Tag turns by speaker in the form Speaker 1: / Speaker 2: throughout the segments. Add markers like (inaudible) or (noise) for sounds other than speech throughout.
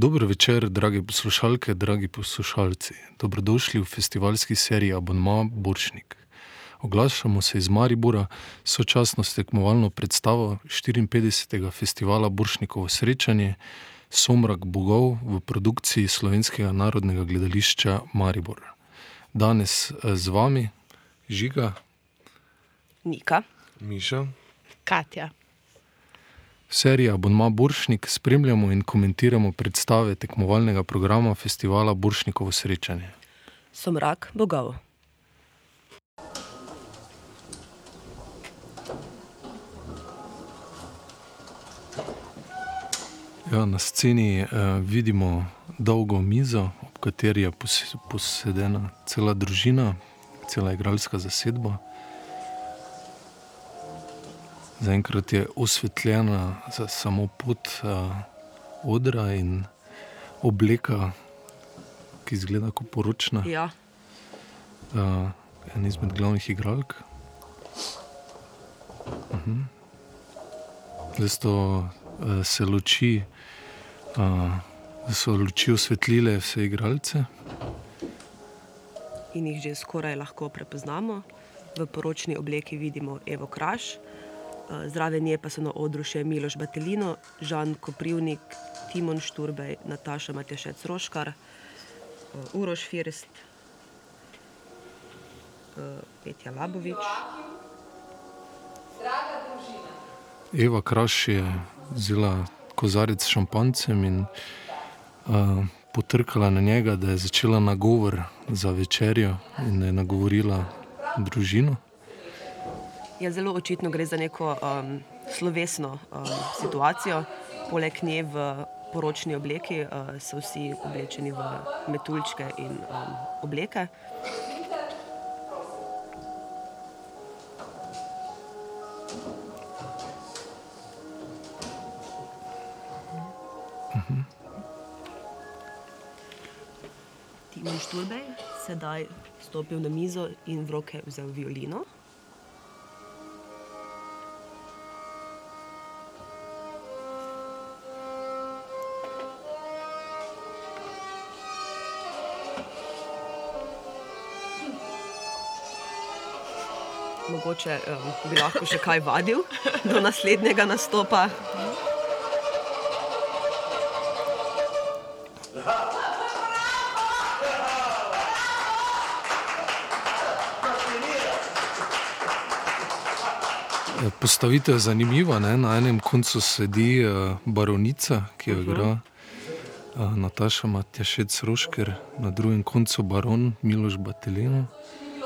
Speaker 1: Dobro večer, dragi poslušalke, dragi poslušalci. Dobrodošli v festivalski seriji Abonma Boršnik. Oglašamo se iz Maribora, sočasno s tekmovalno predstavo 54. festivala Boršnikovo srečanje Somrak bogov v produkciji Slovenskega narodnega gledališča Maribor. Danes z vami Žiga,
Speaker 2: Nika,
Speaker 3: Miša,
Speaker 4: Katja.
Speaker 1: Serija Abonma Boršnik spremljamo in komentiramo predstave tekmovalnega programa festivala Boršnikovo srečanje.
Speaker 2: Somrak bogov.
Speaker 1: Ja, na sceni uh, vidimo dolgo mizo, ob kateri je pos posedena cela družina, cela igralska zasedba. Zaenkrat je osvetljena za samo pot uh, odra in obleka, ki izgleda kot poročna.
Speaker 2: Ja.
Speaker 1: Uh, en izmed glavnih igralk. Uh -huh. Zdaj so uh, se luči, uh, so luči osvetlile vse igralce.
Speaker 2: In jih že skoraj lahko prepoznamo. V poročni obleki vidimo Evo Kraš, zraven nje pa so na odru še Miloš Batelino, Žan Koprivnik, Timon Šturbej, Nataša Matjašec Roškar, Uroš First, Petja Labovič.
Speaker 1: Eva Kraš je vzela kozarec s šampanjcem in uh, potrkala na njega, da je začela nagovor za večerjo in je nagovorila družino.
Speaker 2: Ja, zelo očitno gre za neko um, slovesno um, situacijo. Poleg nje v poročni obleki uh, so vsi oblečeni v metuljčke in um, obleke. Timon Šturbej sedaj stopil na mizo in v roke vzel violino. Mogoče um, bi lahko še kaj vadil do naslednjega nastopa.
Speaker 1: Postavitev je zanimiva. Ne? Na enem koncu sedi uh, baronica, ki jo igra uh, Nataša Matjašec Rošker, na drugem koncu baron Miloš Batelino,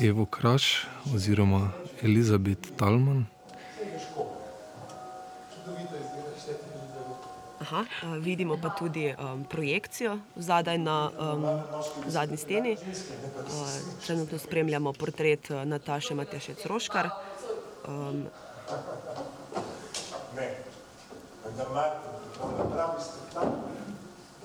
Speaker 1: Evo Kraš oziroma Elizabet Talman.
Speaker 2: Aha, vidimo pa tudi um, projekcijo zadaj na um, zadnji steni. Uh, trenutno spremljamo portret Nataše Matjašec Roškar. Um,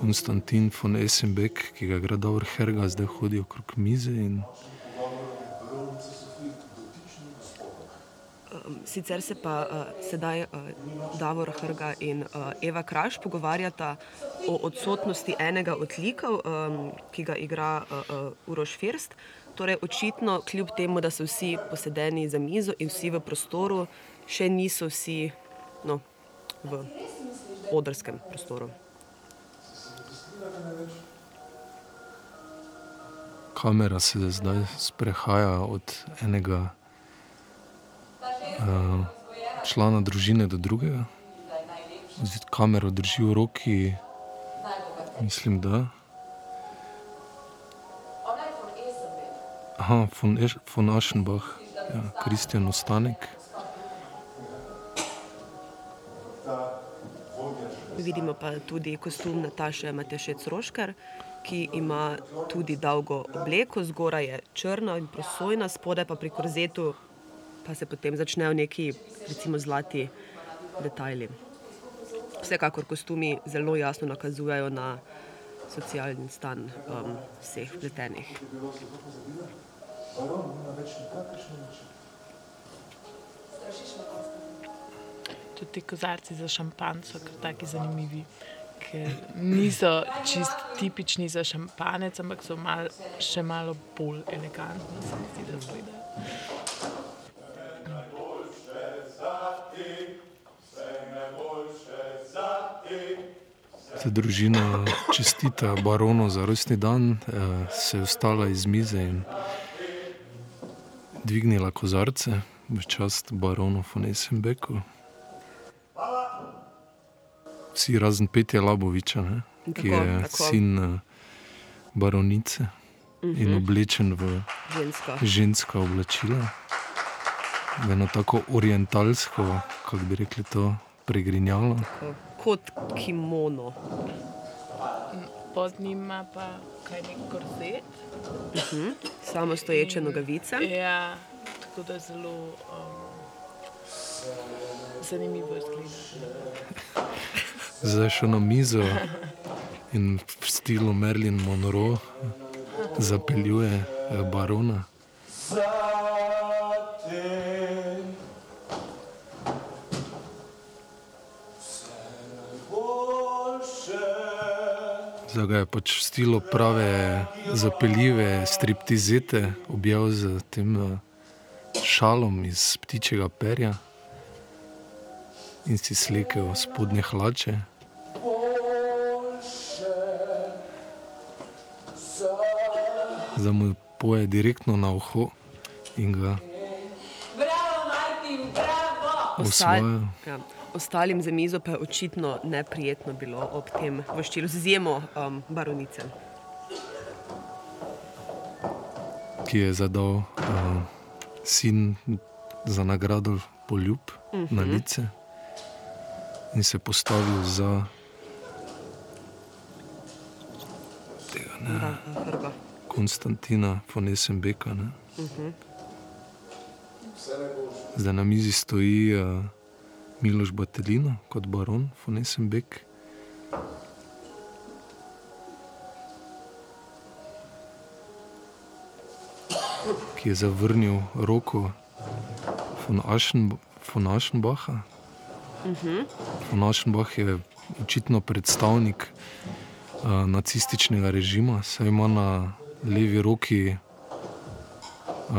Speaker 1: Konstantin von Essenbeck, ki ga igra Davor Herga, zdaj hodi okrog mize. In...
Speaker 2: Sicer se pa uh, sedaj uh, Davor Hrga in uh, Eva Kraš pogovarjata o odsotnosti enega od likov, um, ki ga igra uh, uh, Uroš First. Torej, očitno, kljub temu, da so vsi posedeni za mizo in vsi v prostoru, še niso vsi no, v odrskem prostoru.
Speaker 1: Kamera se zdaj sprehaja od enega uh, člana družine do drugega. Zdaj kamero drži v roki, mislim, da. Aha, von, Eš, von Aschenbach, ja, Kristjan Ostanek.
Speaker 2: Vidimo pa tudi kostum Nataše Matešec Roškar, ki ima tudi dolgo obleko, zgoraj je črna in prosojna, spodaj pa pri korzetu pa se potem začnejo neki, recimo, zlati detajli. Vsekakor kostumi zelo jasno nakazujejo na socialni stan um, vseh vpletenih.
Speaker 3: Tudi ti kozarci za šampan so taki zanimivi, ker niso čist tipični za šampanec, ampak so mal, še malo bolj elegantni, se mi zdi, da izgledajo.
Speaker 1: Za družino čestita baronu za rojstni dan, eh, se je vstala iz mize in dvignila kozarce v čast baronu von Essenbecku. Vsi razen Petja Laboviča, ne, ki
Speaker 2: Tako,
Speaker 1: je
Speaker 2: tako.
Speaker 1: sin eh, baronice in oblečen v
Speaker 2: Ženska.
Speaker 1: ženska oblačila, v eno tako orientalsko, kako bi rekli, to pregrinjalo.
Speaker 2: Tako, Kot kimono.
Speaker 3: Pod njim ima pa kaj nek korzet.
Speaker 2: Samo stoječe nogavice.
Speaker 3: Ja, tako da zelo um, zanimivo izgleda. (laughs)
Speaker 1: Zdaj še na mizo in v stilu Merlin Monroe zapeljuje eh, barona. Zdaj ga je pač v stilu prave zapeljive striptizete objel z tem eh, šalom iz ptičjega perja in si slekel spodnje hlače. Zdaj mu poje direktno na uho in ga osvaja.
Speaker 2: ja, ostalim za mizo pa je očitno neprijetno bilo ob tem voščilu, z izjemo um, baronice.
Speaker 1: ki je zadal uh, sin za nagrado poljub uh -huh. na lice in se postavil za tega ne. Konstantina von Essenbeka. Uh -huh. Zdaj na mizi stoji uh, Miloš Batelino kot baron von Essenbek. ki je zavrnil roko von, Aschen, von Aschenbacha. Von Aschenbach je očitno predstavnik uh, nacističnega režima, saj ima na levi roki uh,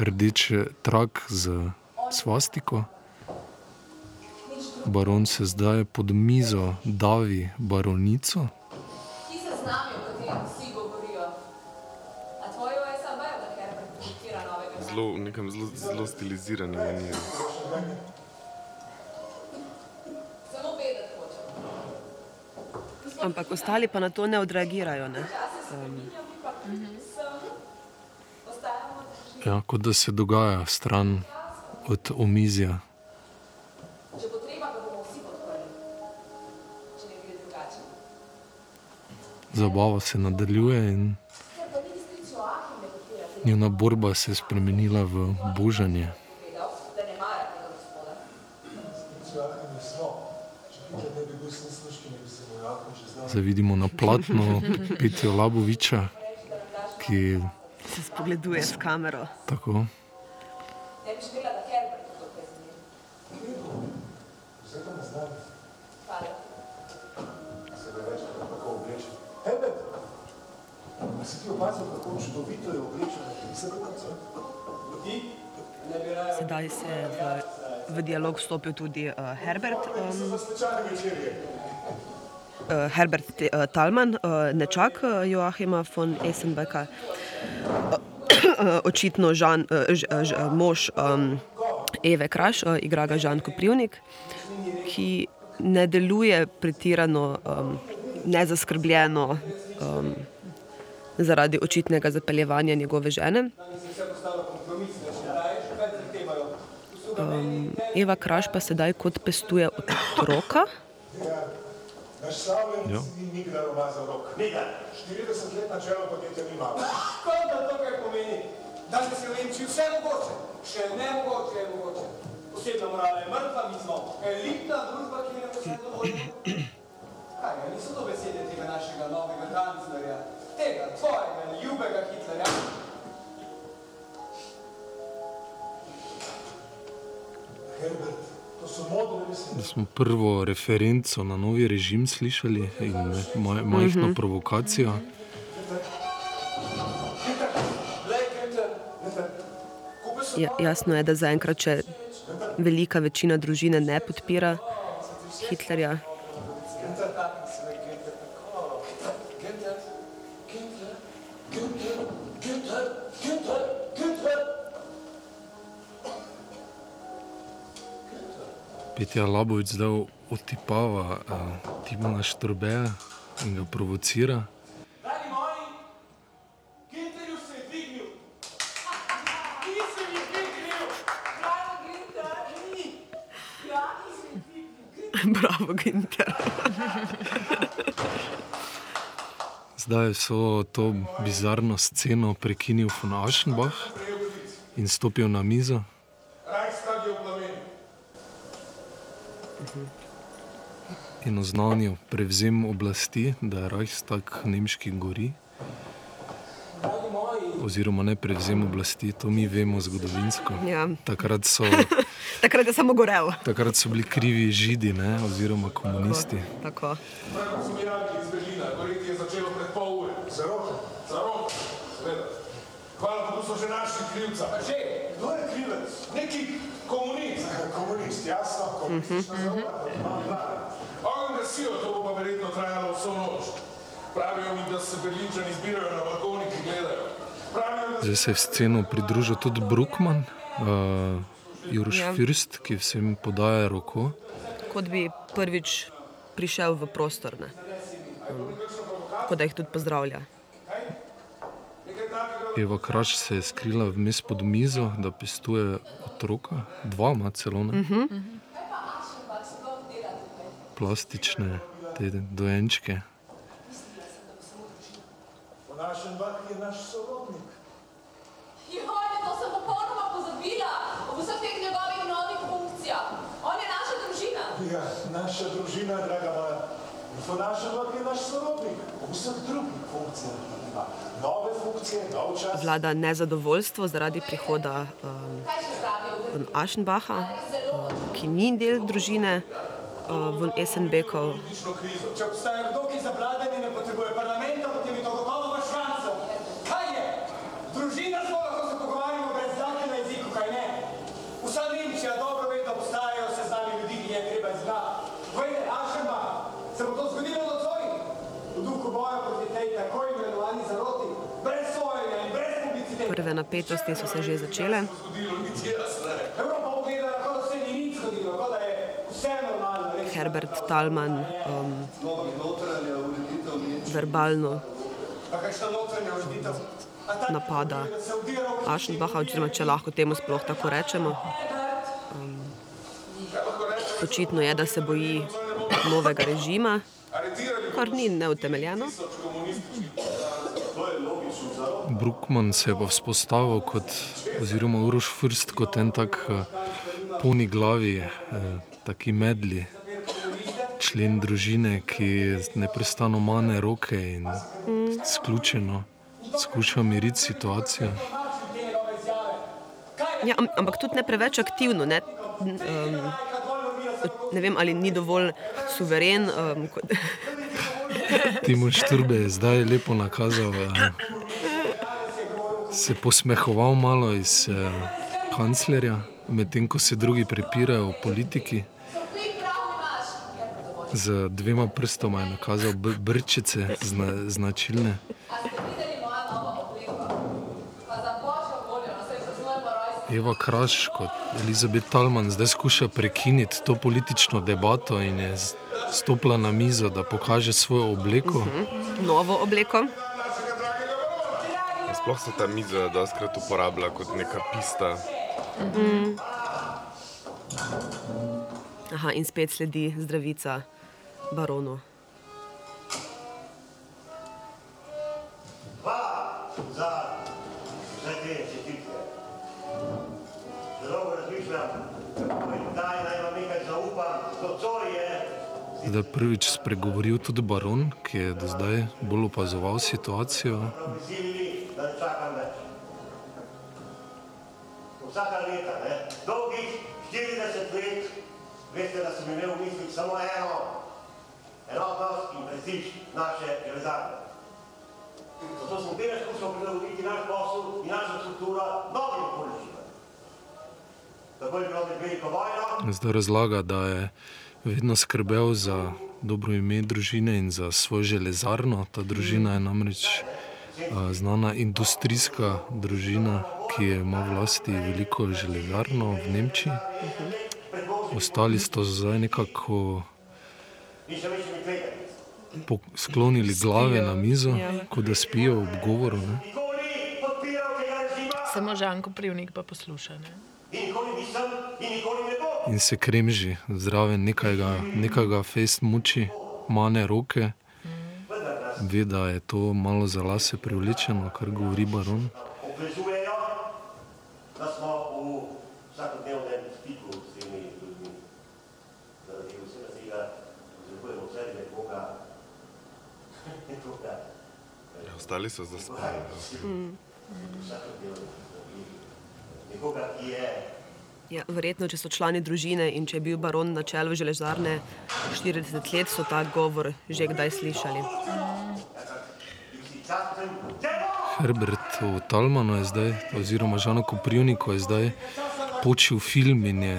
Speaker 1: rdeč trak z svastiko. Baron se zdaj pod mizo davi baronico.
Speaker 4: Ti se z nami, o katerem vsi govorijo. A tvojo SAB, da Herbert projektira novega
Speaker 5: Zelo, v nekem zelo, zelo stiliziranem maniru.
Speaker 2: Ampak ostali pa na to ne odreagirajo. Ne? Um,
Speaker 1: Ja, kot da se dogaja stran od omizja.
Speaker 4: Če bo treba, ga bomo vsi podprli. Če ne gre drugače.
Speaker 1: Zabava se nadaljuje in njena borba se je spremenila v božanje. Zdaj vidimo na platnu (laughs) Petja Laboviča, ki
Speaker 2: se spogleduje s kamero.
Speaker 1: tako.
Speaker 6: Si ti opazil, kako čudovito je oblečena? Se
Speaker 2: Sedaj se v v dialog vstopil tudi uh, Herbert. Um, Herbert Te- uh, Talman, uh, nečak Joachima von Essenbecka, očitno Žan, ž, ž, mož um, Eve Kraš, igra ga Žan Koprivnik, ki ne deluje pretirano um, nezaskrbljeno um, zaradi očitnega zapeljevanja njegove žene. Um, Eva Kraš pa sedaj kot pestuje otroka.
Speaker 6: Naš slavljen
Speaker 1: Ja.
Speaker 6: ni nikdar umazal rok. Nikdar. 40 let na čelu podjetja ni malo.
Speaker 7: Kaj da to kaj pomeni? Danes je v Nemčiji vse mogoče, še nemogoče je mogoče. Osebna morala je mrtva, mi smo elitna družba, ki je vse dovoljno. Kaj, a niso to besede tega našega novega kanclerja, tega tvojega ljubega Hitlerja?
Speaker 6: Herbert,
Speaker 1: Da smo prvo referenco na novi režim slišali in maj, majhno provokacijo.
Speaker 7: Glej, Günther, kupil sem
Speaker 2: Ja, jasno je, da zaenkrat še velika večina družine ne podpira Hitlerja.
Speaker 1: Petja Labovic zdaj otipava uh, Timona Štrbeja in ga provocira.
Speaker 7: Bravo. Ja,
Speaker 2: Günther.
Speaker 1: Zdaj vso to bizarno sceno prekinil von Aschenbach in stopil na mizo.
Speaker 6: Reichstag je v plameni.
Speaker 1: In oznanil prevzem oblasti, da je Reichstag nemški gori. Oziroma ne prevzem oblasti, to mi vemo zgodovinsko.
Speaker 2: Ja.
Speaker 1: Takrat so, (laughs)
Speaker 2: Takrat je samo gorel.
Speaker 1: takrat so bili krivi židi, ne? oziroma komunisti.
Speaker 2: Tako.
Speaker 6: Seveda. Hvala Bogu so že našli krivca. A že? Kdo je krivec? Neki komunist. Komunist, jasno, komunistična zarota. Ogen gasijo, to bo pa verjetno trajalo vso noč. Pravijo mi, da se Berlinčani zbirajo na balkonih in gledajo. Pravijo, da
Speaker 1: Zdaj se je v sceno pridružil tudi Brukman, uh, Juroš
Speaker 2: Ja.
Speaker 1: ja. First, ki vsem podaja roko.
Speaker 2: Kot bi prvič prišel v prostor. Ne? Kot da jih tudi pozdravlja.
Speaker 1: Eva Kraš se je skrila vmes pod mizo, da pestuje otroka, dva ima celo ne. Uh -huh. Plastične te dojenčke.
Speaker 6: po našem bah je naš sorodnik.
Speaker 4: Joj, to sem popolnoma pozabila ob vseh teh njegovih novih funkcijah. On je naša družina.
Speaker 6: Ja, naša družina, draga moja. Po našem bah je naš sorodnik. V vseh drugih funkcijah nove funkcije, nov čas.
Speaker 2: Vlada nezadovoljstvo zaradi prihoda um, von Aschenbacha, um, ki ni del družine uh, von Essenbekov.
Speaker 7: Če obstaja kdo, ki za vladanje ne potrebuje parlamenta, potem je to gotovo vaš šansel. Kaj je? Družina smo lahko se pogovarjamo brez znake na jeziku, kaj ne? Vsa Nemčija dobro ve, da obstajajo seznami ljudi, ki je treba izgnati. Vejte, Ašema, se bo to zgodilo nocoj? V duhu boja proti tej tako imenovani zaroti, brez sojenja in brez publicitete.
Speaker 2: Prve napetosti so se že začele. Herbert Talman um, verbalno napada Aschenbacha, oziroma če lahko temu sploh tako rečemo. Um, očitno je, da se boji novega režima, kar ni neutemeljeno.
Speaker 1: Brukman se je pa vzpostavil kot, oziroma Uroš First kot en tak eh, poni glavi, eh, taki medli, člen družine, ki neprestano mane roke in sključeno skuša miriti situacijo.
Speaker 2: Ja, am- ampak tudi ne preveč aktivno. Ne, um, ne vem, ali ni dovolj suveren. Um, kot,
Speaker 1: Timon Šturbe je zdaj lepo nakazal, eh, se posmehoval malo iz eh, kanclerja, medtem ko se drugi prepirajo o politiki. Z dvema prstoma je nakazal br brčice, zna značilne. Eva Kraš kot Elizabeth Talman zdaj skuša prekiniti to politično debato in je stopila na mizo, da pokaže svojo obleko. Uh
Speaker 2: -huh. Novo obleko.
Speaker 5: Sploh se ta miza dostakrat uporablja kot neka pista.
Speaker 2: Uh -huh. Aha, in spet sledi zdravica baronu.
Speaker 8: Co je.
Speaker 1: Zdaj prvič spregovoril tudi baron, ki je do zdaj bolj opazoval situacijo.
Speaker 8: Ne čakam več. Vsaka leta, ne, dolgih 40 let, veste, da sem imel v mislih samo eno, enotnost in prestiž naše železarne. Zato smo vedno skušali prilagoditi naš posel in našo strukturo novim okoliščinam. Tako je bilo med veliko vojno.
Speaker 1: Zdaj razlaga, da je vedno skrbel za dobro ime družine in za svojo železarno. Ta družina je namreč znana industrijska družina, ki ima v lasti veliko železarno v Nemčiji. Ostali so zdaj nekako sklonili glave na mizo, kot da spijo ob govoru. Ne?
Speaker 3: Samo Žanko Privnik pa posluša. Ne?
Speaker 8: in
Speaker 1: se kremži zraven nekajga, nekajga fest muči, mane roke. Ve, da je to malo za lase privlečeno, kar govori baron.
Speaker 8: obvezujejo, da smo v vsakodnevnem stiku s temi ljudmi. Zaradi vsega tega potrebujemo v sebi nekoga, (laughs) nekoga,
Speaker 5: Ostali so zaspali. no.
Speaker 8: vsakodnevnem nekoga, ki je
Speaker 2: Ja, verjetno, če so člani družine in če je bil baron na čelu železarne 40 let, so ta govor že kdaj slišali.
Speaker 8: Demo.
Speaker 1: Herbertu Talmanu je zdaj, oziroma Žanu Koprivniku je zdaj počil film in je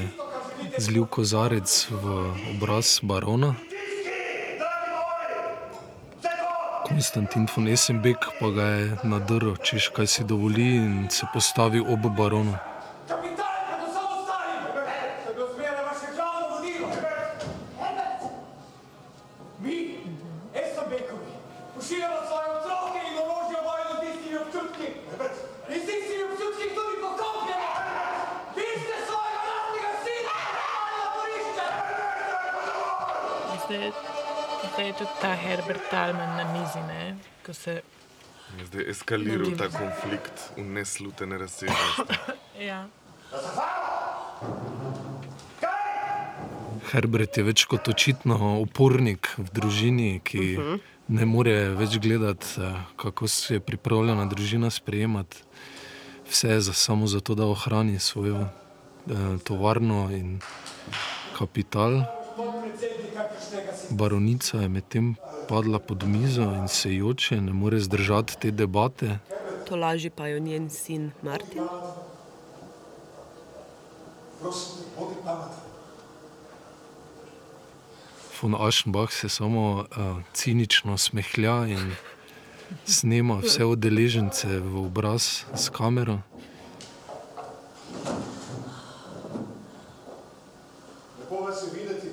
Speaker 1: zlil kozarec v obraz barona. Konstantin von Essenbeck pa ga je nadrl, češ kaj si dovoli in se postavil ob baronu.
Speaker 7: Je
Speaker 3: zdaj
Speaker 5: eskaliral ta konflikt v neslutene razsežnosti. (laughs)
Speaker 3: Ja.
Speaker 1: Herbert je več kot očitno upornik v družini, ki uh -huh. ne more več gledati, eh, kako se je pripravljena družina sprejemati. Vse je za, samo zato, da ohrani svojo eh, tovarno in kapital. Baronica je medtem padla pod mizo in se joče, ne more zdržati te debate.
Speaker 2: To laži pa jo njen sin Martin.
Speaker 1: Von Aschenbach se samo uh, cinično smehlja in snema vse udeležence v obraz s kamero.
Speaker 6: Lepo vas je videti.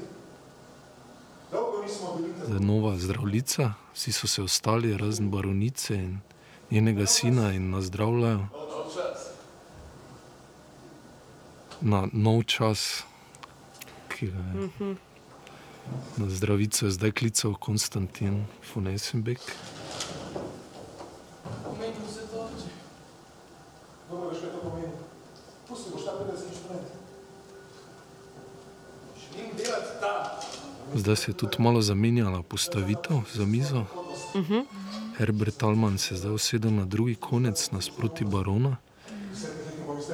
Speaker 6: Dolgo nismo bili tako.
Speaker 1: Zdaj Nova zdravljica, vsi so se ostali, razen baronice in njenega sina, in nas zdravljajo. Na nov čas, ki ga je. Na zdravico je zdaj klical Konstantin von Essenbeck.
Speaker 7: Pomeni vse to, če
Speaker 6: Dobro, veš, kaj to pomeni. Pusti, boš ta 50 inštrument. Želim delati tam.
Speaker 1: Zdaj se je tudi malo zamenjala postavitev za mizo. Herbert Talman se je zdaj usedel na drugi konec nasproti barona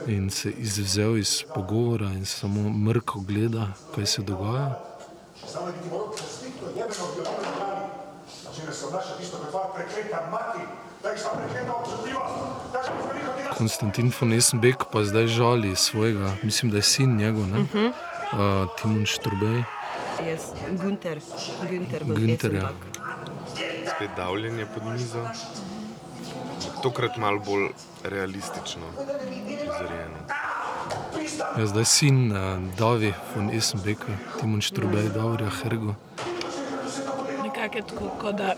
Speaker 1: in se izvzel iz pogovora in samo mrko gleda, kaj se dogaja. Konstantin von Esenbeck pa zdaj žali svojega, mislim, da je sin njegov, ne? Uh -huh. uh, Timon Šturbej.
Speaker 2: Jaz, Günter, Günter,
Speaker 1: Günter, ja.
Speaker 5: Spet davljenje pod mizo. Tokrat malo bolj realistično uprizorjeno.
Speaker 1: Ja, zdaj sin uh, Davi von Esenbecka, Timon Šturbej, Davorja Hergo.
Speaker 3: Nekako je tako, kot da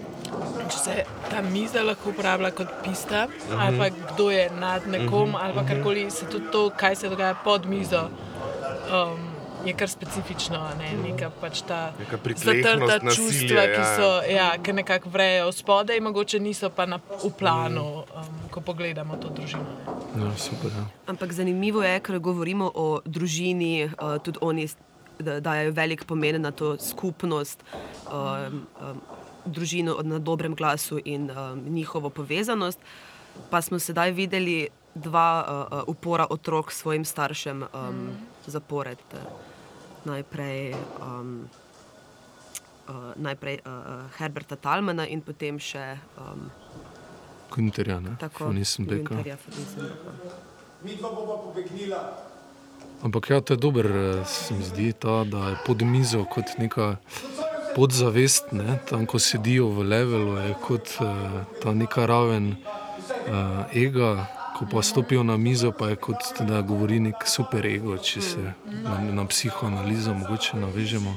Speaker 3: (clears throat) če se ta miza lahko uporablja kot pista, ali pa kdo je nad nekom, ali pa karkoli, se tudi to, kaj se dogaja pod mizo, um, je kar specifično. a Ne? Neka pač ta zatrta
Speaker 5: nasilje,
Speaker 3: čustva, ki
Speaker 5: ja.
Speaker 3: so, ja, ki nekako vrejo spodaj, mogoče niso pa na, v planu, um, ko pogledamo to družino.
Speaker 1: Ja, super, ja.
Speaker 2: Ampak zanimivo je, ker govorimo o družini, uh, tudi oni da- dajo velik pomen na to skupnost, um, um, družino na dobrem glasu in um, njihovo povezanost. Pa smo sedaj videli dva uh, uh, upora otrok s svojim staršem um, zapored. Najprej, um, uh, najprej uh, uh, Herberta Talmana in potem še um,
Speaker 1: Günterja, ne?
Speaker 2: tako. Günterja von Esenbecka.
Speaker 7: Mi dva bova pobegnila.
Speaker 1: Ampak ja, to je dober, eh, se mi zdi, ta, da je pod mizo kot neka podzavest, ne? tam ko sedijo v levelu, je kot uh, ta neka raven uh, ega, ko pa stopijo na mizo, pa je kot da govori nek super ego, če se na, na psihoanalizo mogoče navežemo.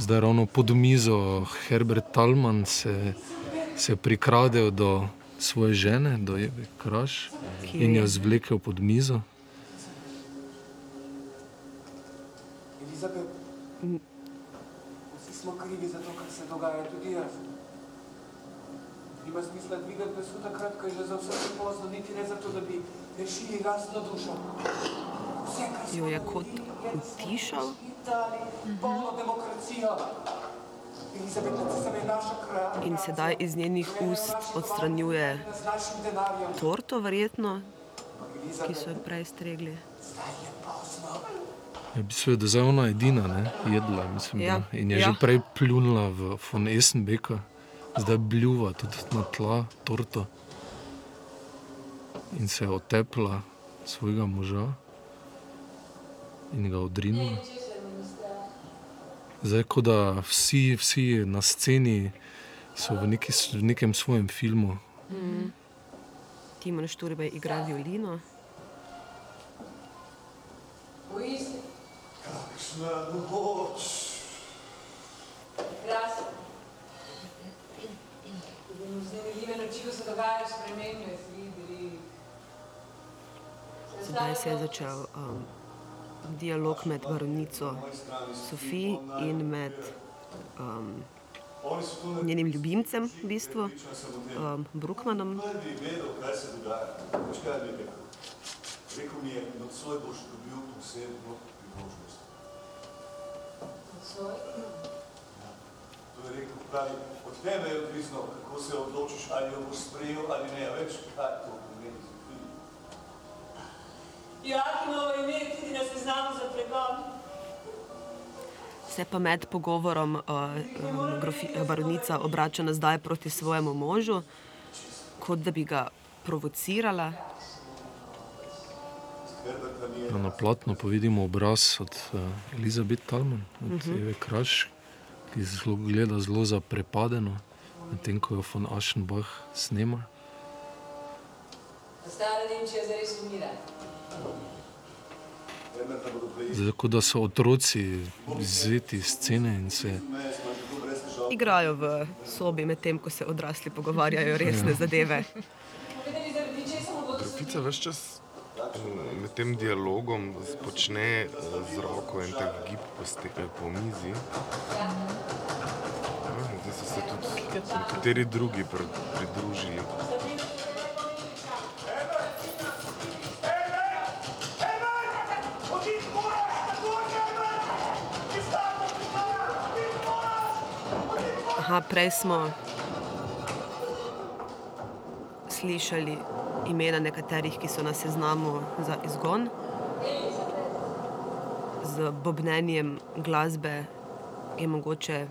Speaker 1: Zdaj ravno pod mizo Herbert Talman se, se prikradel do svoje žene, do Eve Kraš
Speaker 2: Ki
Speaker 1: in
Speaker 2: je-
Speaker 1: jo zvlekel pod mizo.
Speaker 7: Elizabet, vsi smo krivi za to, kar se dogaja. Nima smisla dvigati glasu takrat, ko je že za vse prepozno, niti ne zato, da bi rešili lastno dušo. Vse, kar smo
Speaker 2: Jo je kot utišal.
Speaker 7: dali polno demokracijo.
Speaker 2: In sedaj iz njenih ust odstranjuje torto, verjetno, ki so jo prej stregli.
Speaker 7: je.
Speaker 1: Ja, v bistvu je da zdaj ona edina, ne, jedla, mislim,
Speaker 2: Ja,
Speaker 1: da. In je
Speaker 2: ja.
Speaker 1: že prej pljunila v von Esenbecka, zdaj bljuva tudi na tla, torto. In se je otepla svojega moža in ga odrinila. Zdaj, kot da vsi, vsi na sceni so v, neki, v nekem svojem filmu.
Speaker 2: Timon Šturbej igra violino.
Speaker 4: Boji se.
Speaker 6: Kakšna noč.
Speaker 4: Krasno. Vznemirljive noči, ko se dogajajo spremembe, si videli.
Speaker 2: Sedaj se je začel um, dialog med baronico Sofijo in med um,
Speaker 6: so
Speaker 2: njenim ljubimcem, v bistvu, um, Brukmanom.
Speaker 6: rekel? Rekel mi je, nocoj boš dobil posebno priložnost. To je rekel, pravi, od tebe je odvisno, kako se odločiš, ali jo boš sprejel ali ne. A Veš, kaj to pomeni za film?
Speaker 4: Joakimovo ime je tudi na seznamu za pregon.
Speaker 2: Se pa med pogovorom uh, um, grofi, baronica obrača nazaj proti svojemu možu, kot da bi ga provocirala.
Speaker 1: Ja, Na platnu pa vidimo obraz od uh, Elizabeth Talman, od uh -huh. Eve Kraš, ki zelo, gleda zelo zaprepadeno, medtem ko jo von Aschenbach snema.
Speaker 4: Stara Nemčija zares umira.
Speaker 1: Kot da so otroci izzeti iz scene in se.
Speaker 2: Igrajo v sobi, medtem ko se odrasli pogovarjajo resne zadeve.
Speaker 4: Mu bodo
Speaker 5: Fica več čas mm, med tem dialogom počne eh, z roko en tak gib po, ste, eh, po mizi. Zdaj so se tudi nekateri drugi pr, pridružili.
Speaker 2: Aha, prej smo slišali imena nekaterih, ki so na seznamu za izgon. z bobnenjem glasbe je mogoče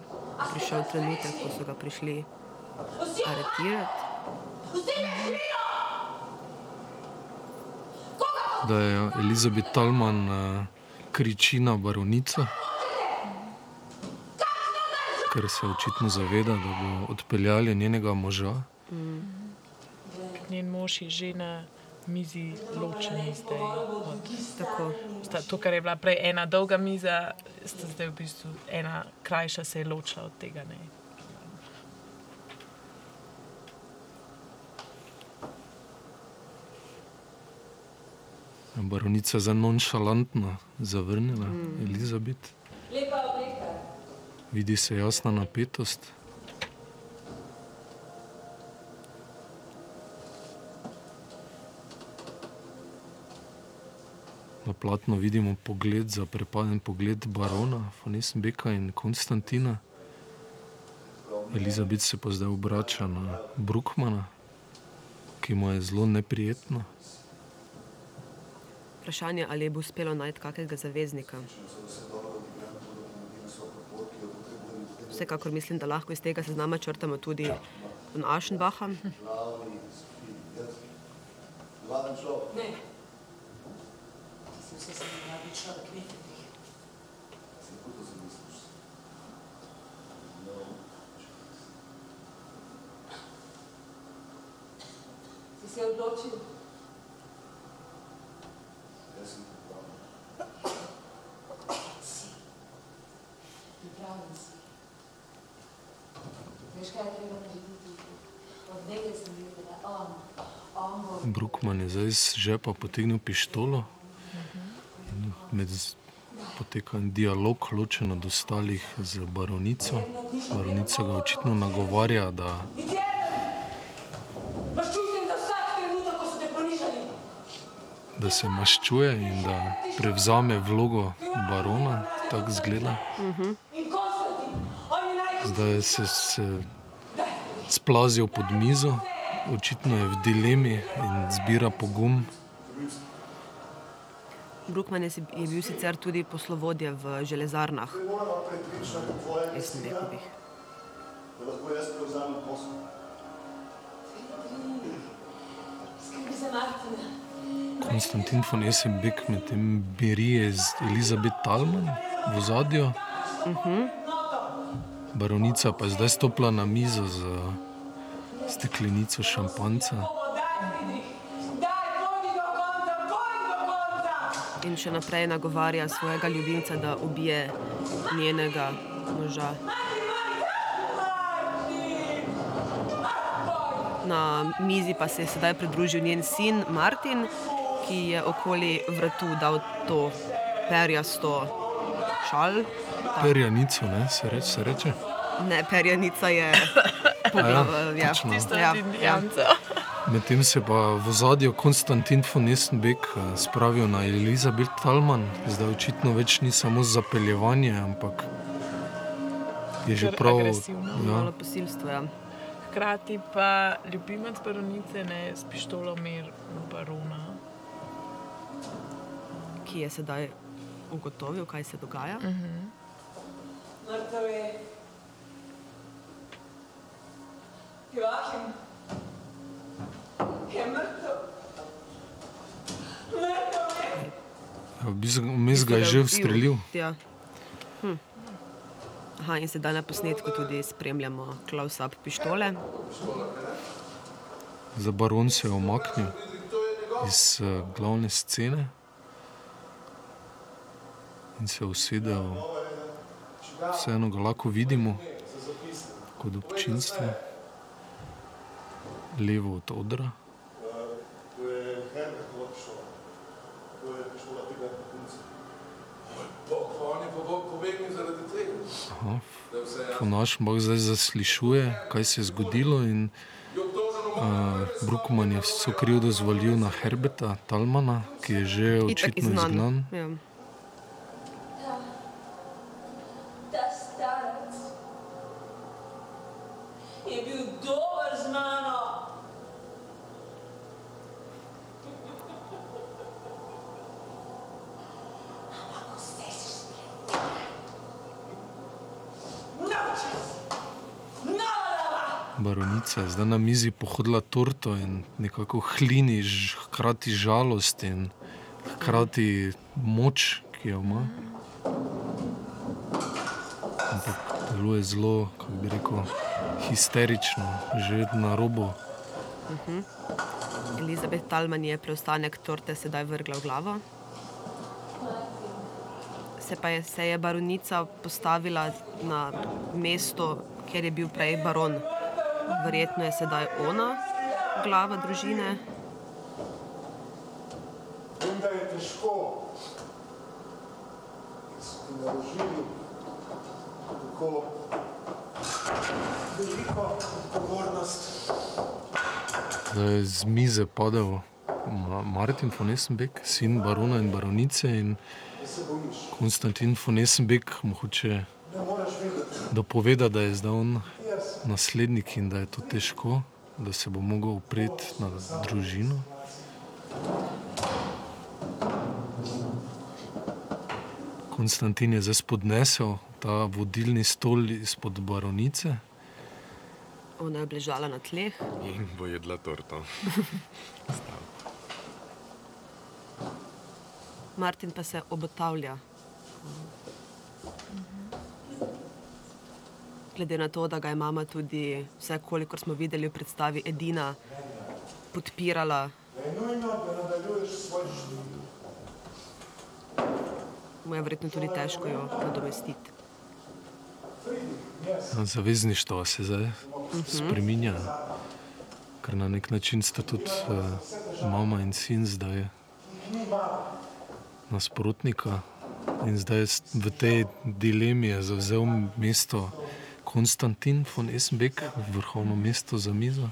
Speaker 2: prišel trenutek, ko so ga prišli aretirati.
Speaker 1: Da je Elizabeth Talman uh, kriči na baronico, ker se očitno zaveda, da bo odpeljali njenega moža.
Speaker 3: Njen mož je že na mizi ločen zdaj. Od,
Speaker 2: Tako.
Speaker 3: sta, to, kar je bila prej ena dolga miza, sta zdaj v bistvu ena krajša se je ločila od tega. Ne.
Speaker 1: Baronica za nonšalantno zavrnila mm. Elizabeth.
Speaker 4: Lepa obleka.
Speaker 1: Vidi se jasna napetost. Na platnu vidimo pogled, zaprepaden pogled barona, Fonesenbeka in Konstantina. Elizabeth se pa zdaj obrača na Brukmana, ki mu je zelo neprijetno.
Speaker 2: Vprašanje, ali je bo uspelo najti kakega zaveznika. Vsekakor mislim, da lahko iz tega seznama črtamo tudi von Aschenbacha.
Speaker 4: Ne. Si se odločil? Si. Pripravljen si. Veš, kaj je treba narediti? Od nekaj sem videla, on, on bo
Speaker 1: Brukman je zdaj iz žepa potegnil pištolo. Med poteka dialog, ločen od ostalih z baronico. Baronica ga očitno nagovarja, da
Speaker 4: da
Speaker 1: se maščuje in da prevzame vlogo barona, tako zgleda.
Speaker 4: je najbolj
Speaker 1: Zdaj se, se splazil pod mizo, očitno je v dilemi in zbira pogum.
Speaker 2: Brukman je, je bil sicer tudi poslovodje v železarnah, Esenbekovih.
Speaker 4: skrbi za Martina.
Speaker 1: Konstantin von Esenbeck medtem berije z Elizabeth Talman v zadju. Baronica pa je zdaj stopila na mizo z steklenico šampanca.
Speaker 2: In še naprej nagovarja svojega ljubimca, da ubije njenega moža. Na mizi pa se je sedaj pridružil njen sin Martin, ki je okoli vratu dal to perjasto šal.
Speaker 1: Perjanico, ne, se reče. Se reče.
Speaker 2: Ne, perjanica je (laughs) poglava. Ja,
Speaker 1: točno.
Speaker 3: Tista
Speaker 2: ja,
Speaker 3: od
Speaker 2: ja.
Speaker 1: Medtem se pa v zadju Konstantin von Esenbeck eh, spravil na Elizabeth Talman, zdaj očitno več ni samo zapeljevanje, ampak je že prav.
Speaker 3: agresivno.
Speaker 1: Ja,
Speaker 2: Malo posilstvo. Ja.
Speaker 3: Hkrati pa ljubimec baronice ne s pištolo mer barona.
Speaker 2: Ki je sedaj ugotovil, kaj se dogaja.
Speaker 4: Mrtev je. Joachim. Je mrtev. Mrtev je.
Speaker 1: Ja, Vmes ga je že ustrelil.
Speaker 2: Ja. Hm. Aha, in sedaj na posnetku tudi spremljamo close-up pištole.
Speaker 1: Za baron se je omaknil iz uh, glavne scene in se usedel. Vseeno ga lahko vidimo kot občinstvo, levo od odra.
Speaker 8: To je Herbertova pištola. To je pištola tega punca.
Speaker 6: On je pobegnil zaradi tega.
Speaker 1: Aha, Ponaš mah zdaj zaslišuje, kaj se je zgodilo in uh, Brukman je vso krivdo zvalil na Herbeta Talmana, ki je že očitno izgnan.
Speaker 2: Ja.
Speaker 4: Ta starec je bil dober z mano. Ampak vse si
Speaker 1: Baronica je zdaj na mizi pohodila torto in nekako hlini, ž- hkrati žalost in hkrati moč, ki jo ima. Ampak deluje zelo, kako bi rekel, histerično, že na robu.
Speaker 2: Elizabeth Talman je preostanek torte sedaj vrgla v glavo. Se pa je, se je baronica postavila na mesto, kjer je bil prej baron. Verjetno je sedaj ona glava družine.
Speaker 7: Vem, da je težko, ker so ti naložili tako veliko odgovornost.
Speaker 1: Da je z mize padel Ma- Martin von Essenbeck, sin barona in baronice in Konstantin von Essenbeck mu hoče dopovedati, da je zdaj on naslednik in da je to težko, da se bo mogel upreti na družino. Konstantin je zdaj spodnesel ta vodilni stol izpod baronice.
Speaker 2: Ona je obležala na tleh.
Speaker 5: In bo jedla torto.
Speaker 2: Martin pa se obotavlja. Glede na to, da ga je mama tudi, vse kolikor smo videli v predstavi, edina podpirala,
Speaker 7: je nujno, da nadaljuješ svoj življenje.
Speaker 2: mu je verjetno tudi težko jo nadomestiti.
Speaker 1: Zavezništvo se zdaj spremenja, ker na nek način sta tudi uh, mama in sin zdaj nasprotnika. In zdaj v tej dilemi je zavzel mesto Konstantin von Essenbeck, vrhovno mesto za mizo.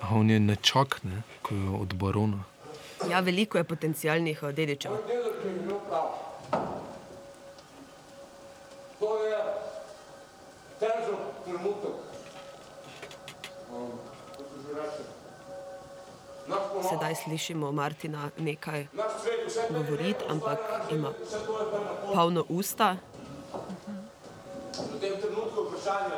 Speaker 1: A on je nečak, ne, ko je od barona.
Speaker 2: Ja, veliko je potencijalnih eh, dedičev. Slišimo Martina nekaj govoriti, ampak ima polno usta.
Speaker 7: V tem trenutku je vprašanje,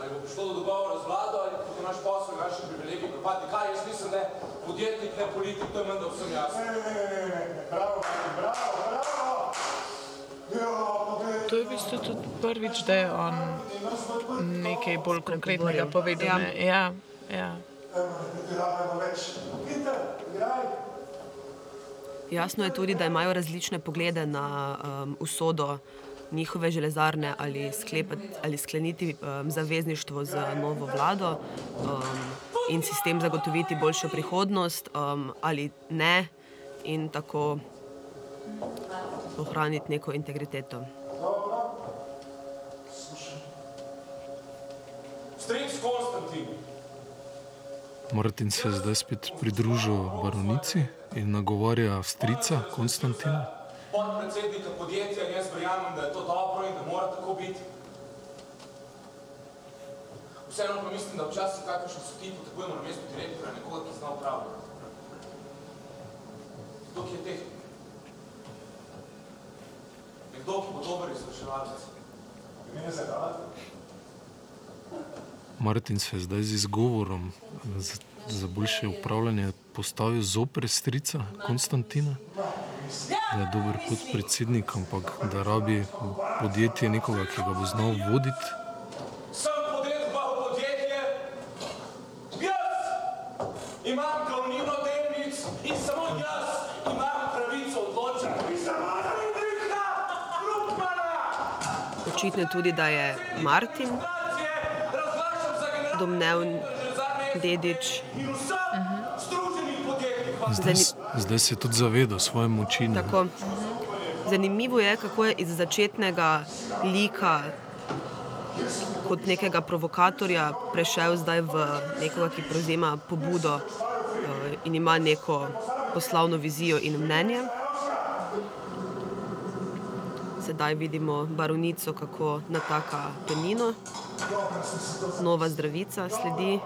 Speaker 7: ali bo, prišlo do dogovora z vlado, ali bo naš posel, naši privilegiji propadli. Kaj, jaz mislim, da je podjetnik, ne politik, to je menda vsem jasno. Ne, ne, ne, ne, bravo, bravo, bravo.
Speaker 3: To je v bistvu tudi prvič, da je on nekaj bolj konkretnega povedal.
Speaker 2: Ja.
Speaker 3: ne. Ja, ja.
Speaker 7: Rabimo več. Peter, igraj.
Speaker 2: Jasno je tudi, da imajo različne poglede na um, usodo njihove železarne ali, sklepati, ali skleniti um, zavezništvo z novo vlado um, in si s tem zagotoviti boljšo prihodnost um, ali ne in tako ohraniti neko integriteto.
Speaker 7: Stric Konstantin.
Speaker 1: Martin se je zdaj spet pridružil baronici in nagovarja strica Konstantina.
Speaker 7: Podpredsednika podjetja in jaz verjamem, da je to dobro in da mora tako biti. Vseeno pa mislim, da včasih kakršni so ti potrebujemo na mestu direktorja nekoga, ki zna upravljati. Kdo ki je tehnik? Nekdo, ki bo dober izvrševalec. Ne zagadi.
Speaker 1: Martin se je zdaj z izgovorom za, za boljše upravljanje postavil zoper strica Konstantina, da je dober podpredsednik, ampak da rabi podjetje nekoga, ki ga bo znal voditi.
Speaker 7: Imam glavnino delnic in samo jaz imam pravico odločati.
Speaker 2: Očitno tudi, da je Martin domneven dedič.
Speaker 7: vsem združenih podjetnikov.
Speaker 1: Zdaj, zdaj se je tudi zavedal svoje moči.
Speaker 2: Tako. Zanimivo je, kako je iz začetnega lika kot nekega provokatorja prešel zdaj v nekoga, ki prevzema pobudo eh, in ima neko poslovno vizijo in mnenje. Sedaj vidimo baronico, kako nataka penino, nova zdravica sledi.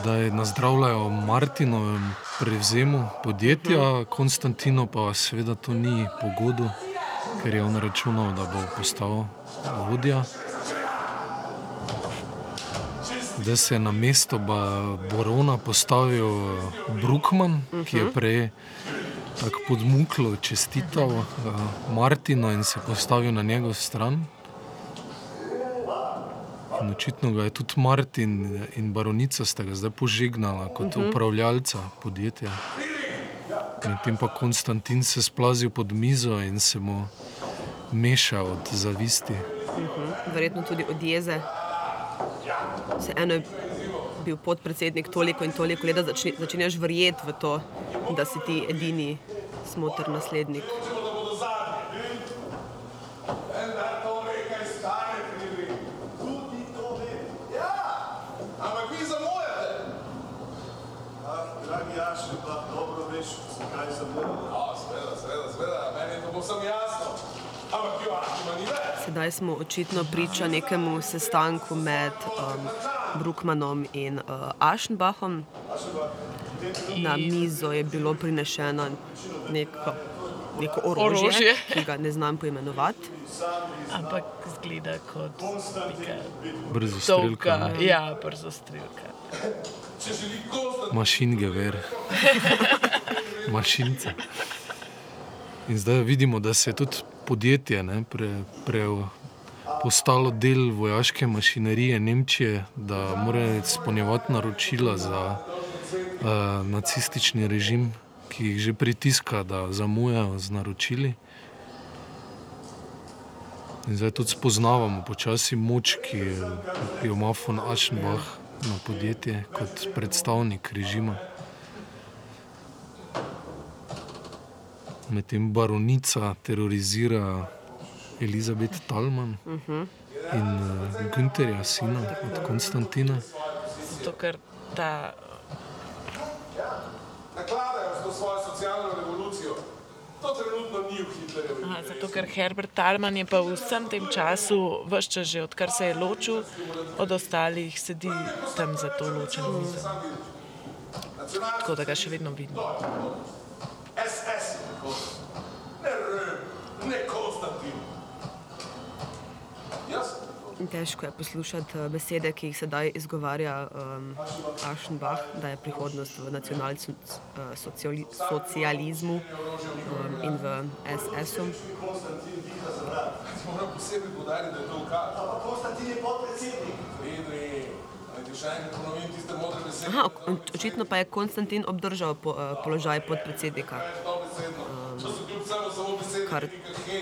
Speaker 1: Zdaj nazdravljajo Martinovem prevzemu podjetja, Konstantino pa seveda to ni pogodo, ker je on računal, da bo postal vodja. Zdaj se je na mesto Borona postavil eh, Brukman, ki je prej tako podmuklo čestital uh, Martinu in se postavil na njegov stran. In očitno ga je tudi Martin in baronica sta ga zdaj požegnala kot upravljalca podjetja. Medtem pa Konstantin se splazil pod mizo in se mu meša od zavisti.
Speaker 2: verjetno tudi od jeze. Vseeno je bil podpredsednik toliko in toliko let, da začni, začenjaš verjeti v to, da si ti edini smotr naslednik. Sedaj smo očitno priča nekemu sestanku med um, Brukmanom in uh, Aschenbachom. Na mizo je bilo prinešeno neko, neko orožje,
Speaker 3: Orožje.
Speaker 2: ki ga ne znam poimenovati.
Speaker 3: Ampak zgleda kot
Speaker 1: Brzo strelka,
Speaker 3: ja, brzo strelka.
Speaker 6: Konstantin
Speaker 1: mašingever, mašince. In zdaj vidimo, da se je tudi podjetje ne, pre, pre, postalo del vojaške mašinerije Nemčije, da mora izpolnjevati naročila za uh, nacistični režim, ki jih že pritiska, da zamujajo z naročili. In zdaj tudi spoznavamo počasi moč, ki jo- ki jo ima von Aschenbach na podjetje kot predstavnik režima. Medtem baronica terorizira Elizabeth Talman in uh, Günterja, sina od Konstantina.
Speaker 3: Zato, ker ta
Speaker 6: nakladajo s to svojo socialno revolucijo. To trenutno ni v Hitlerjevi.
Speaker 3: Aha, zato, ker Herbert Talman je pa v vsem tem času, vse čas že odkar se je ločil od ostalih, sedi tam za to ločeno mizo. Tako da ga še vedno vidimo.
Speaker 6: SS,
Speaker 2: Težko je poslušati eh, besede, ki jih sedaj izgovarja um, Aschenbach, da je prihodnost v nacionalsocializmu um, in v SS-u.
Speaker 6: Moram posebej podariti, da je to ukaz.
Speaker 8: Pa Konstantin je podpredsednik.
Speaker 2: Aha, očitno pa je Konstantin obdržal po, uh, položaj podpredsednika,
Speaker 6: besede,
Speaker 2: kar,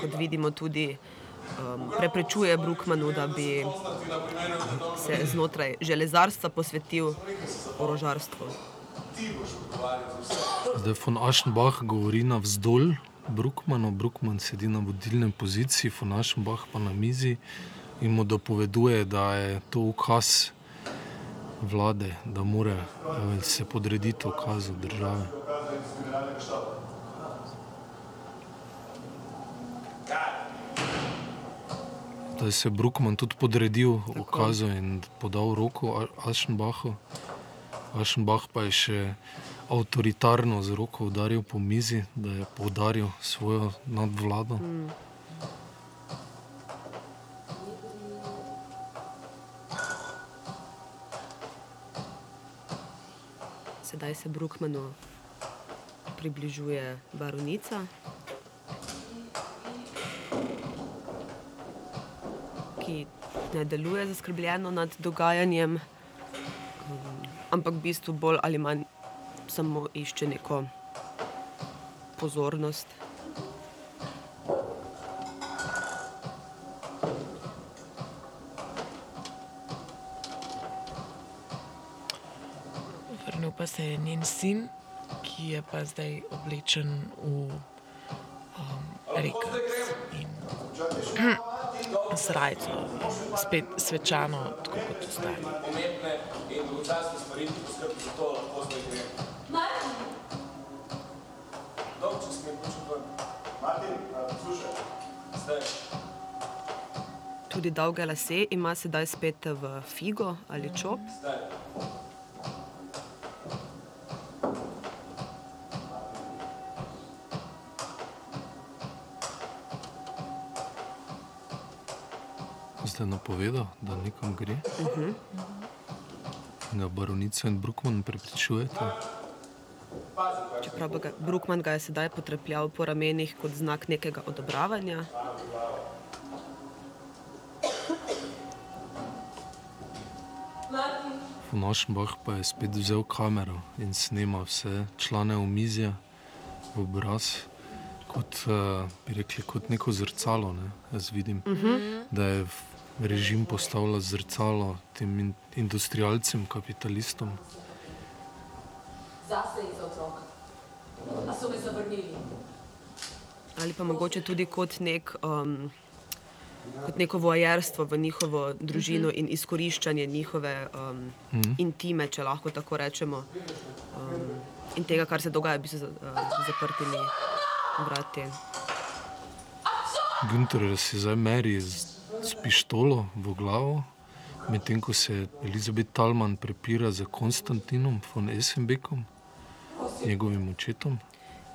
Speaker 2: kot vidimo, tudi um, preprečuje Brukmanu, da bi se znotraj železarstva posvetil orožarstvu.
Speaker 1: Zdaj von Aschenbach govori navzdol Brukmanu, Brukman sedi na vodilni poziciji, von Aschenbach pa na mizi in mu dopoveduje, da je to ukaz vlade, da mora eh, se podrediti ukazu države. Se je Brukman tudi podredil ukazu in podal roko A- Aschenbachu. Aschenbach pa je še avtoritarno z roko udaril po mizi, da je poudaril svojo nadvlado. Mm.
Speaker 2: Sedaj se Brukmanu približuje baronica, ki ne deluje zaskrbljeno nad dogajanjem, ampak v bistvu bolj ali manj samo išče neko pozornost.
Speaker 3: Vrnil pa se je njen sin, ki je pa zdaj oblečen v um, rekac in srajco, spet svečano, tako kot ostali.
Speaker 6: Pomembne in dolgočasne stvari, ki poskrbi za to, lahko zdaj gre.
Speaker 4: Martin,
Speaker 6: Dolg čas mi je počutil.
Speaker 8: Martin, poslušaj,
Speaker 6: Zdaj.
Speaker 2: tudi dolge lase, ima sedaj spet v figo ali čop.
Speaker 1: Ste napovedal, da nekam gre? Uh -huh. Ga baronica in Brookman prepričujete?
Speaker 2: Čeprav ga, Brookman ga je sedaj potrepljal po ramenih kot znak nekega odobravanja.
Speaker 1: Našbah pa je spet vzel kamero in snima vse člane omizja v obraz, kot, uh, bi rekli, kot neko zrcalo. Ne? Jaz vidim, uh -huh. da je režim postavlja zrcalo tem in, industrialcem, kapitalistom.
Speaker 4: Zase in za otroka. A so me zavrnili.
Speaker 2: Ali pa mogoče tudi kot, nek, um, kot neko vojerstvo v njihovo družino in izkoriščanje njihove um, mm. intime, če lahko tako rečemo, um, in tega, kar se dogaja z uh, zaprtimi vrati.
Speaker 1: Günter si zdaj meri z, z pištolo v glavo, medtem ko se Elizabeth Talman prepira z Konstantinom von Essenbeckom, njegovim očetom.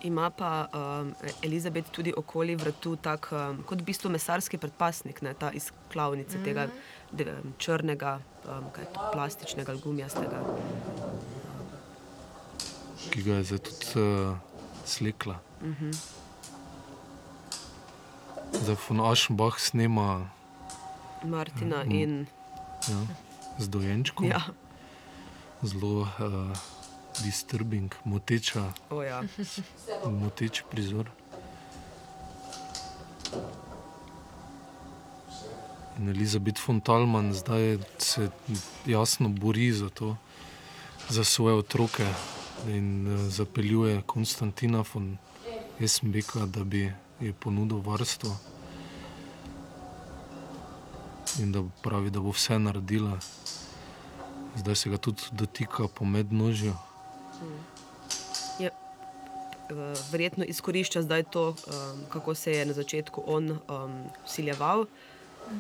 Speaker 2: Ima pa um, Elizabeth tudi okoli vrtu tak, um, kot v bistvu mesarski predpasnik, ne, ta iz klavnice mm -hmm. tega de, črnega, um, to, plastičnega, gumijastega.
Speaker 1: Ki ga je zdaj tudi uh, slekla. Mm -hmm. Zdaj von Aschenbach snema
Speaker 2: Martina uh, in.
Speaker 1: Ja, z dojenčkom.
Speaker 2: Ja.
Speaker 1: Zelo. Uh, disturbing, moteča,
Speaker 2: oh, ja.
Speaker 1: moteč prizor. In Elizabeth von Talman zdaj se jasno bori za to, za svoje otroke in uh, zapeljuje Konstantina von Esmbeka, da bi ji ponudil varstvo. In da pravi, da bo vse naredila. Zdaj se ga tudi dotika po mednožju.
Speaker 2: Je, verjetno izkorišča zdaj to, kako se je na začetku on um, siljeval,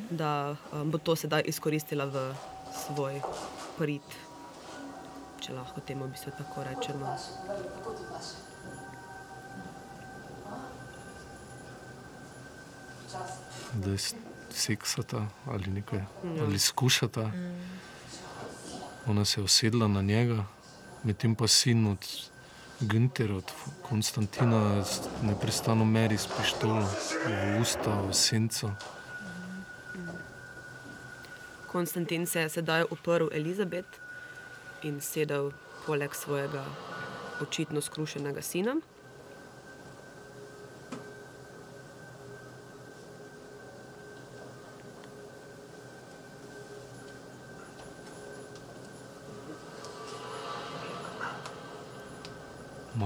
Speaker 2: da um, bo to sedaj izkoristila v svoj prid, če lahko temu bi se tako rečemo.
Speaker 1: Da je seksata ali nekaj, mm. ali skušata. Mm. Ona se je usedla na njega medtem pa sin od Güntera, od Konstantina, neprestano meri s pištolo v usta, v senco.
Speaker 2: Konstantin se je sedaj uprl Elizabet in sedel poleg svojega očitno skrušenega sina.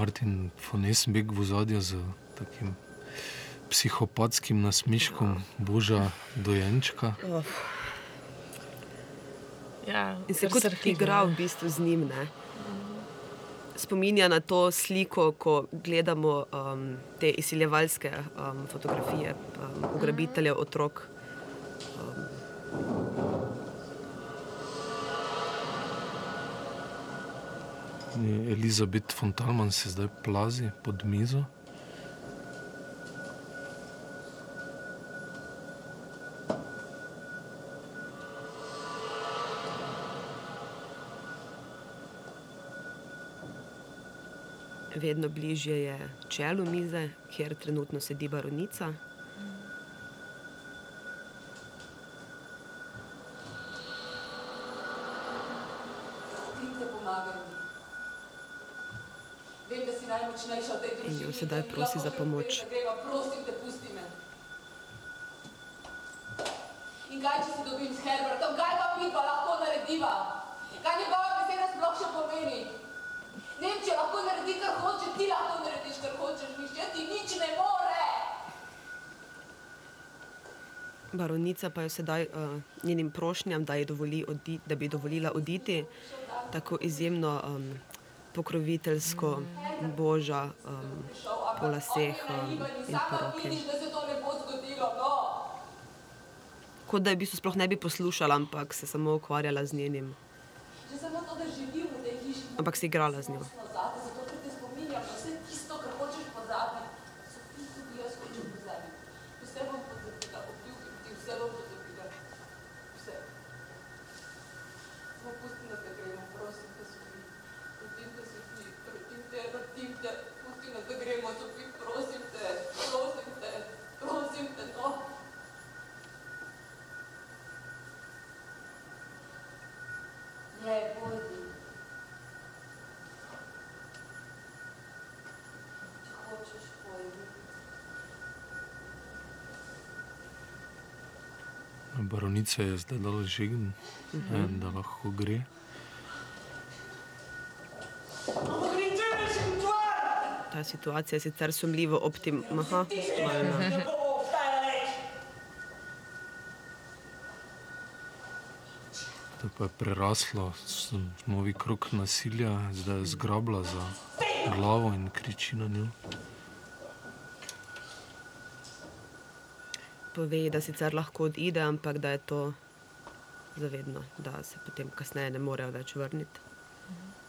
Speaker 1: Martin von Essenbeck v zadju z takim psihopatskim nasmiškom Boža dojenčka. Oh.
Speaker 2: Ja, In se kot igra v bistvu z njim. Ne? Spominja na to sliko, ko gledamo um, te izsiljevalske um, fotografije, um, ugrabiteljev otrok. Um,
Speaker 1: Elizabeth Fontalman se zdaj plazi pod mizo.
Speaker 2: Vedno bližje je čelu mize, kjer trenutno sedi baronica. Sedaj prosi za pomoč.
Speaker 4: In kaj, če se dobim s Herbertom, kaj pa mi pa lahko narediva? Kaj njegova beseda sploh še pomeni? Nemčija lahko naredi, kar hoče, ti lahko narediš, kar hočeš, nihče ti nič ne more.
Speaker 2: Baronica pa je sedaj uh, njenim prošnjam, da, dovoli odi, da bi dovolila oditi, tako izjemno um, pokroviteljsko boža um, po laseh um, in po roki. kot da je v bistvu sploh ne bi poslušala, ampak se samo ukvarjala z njenim. Ampak si igrala z njo.
Speaker 4: Gremo, Sofi, prosim te, prosim te, prosim te, no. Ne, pojdi. Če hočeš, pojdi.
Speaker 1: Baronica je zdaj dala žign, ne, da lahko gre.
Speaker 2: Ta situacija je sicer sumljivo optimalna.
Speaker 1: To pa je preraslo s- novi krok nasilja, zdaj je zgrabla za glavo in kriči na njo.
Speaker 2: Pove, da sicer lahko odide, ampak da je to zavedno, da se potem kasneje ne morejo več vrniti.
Speaker 3: Zdaj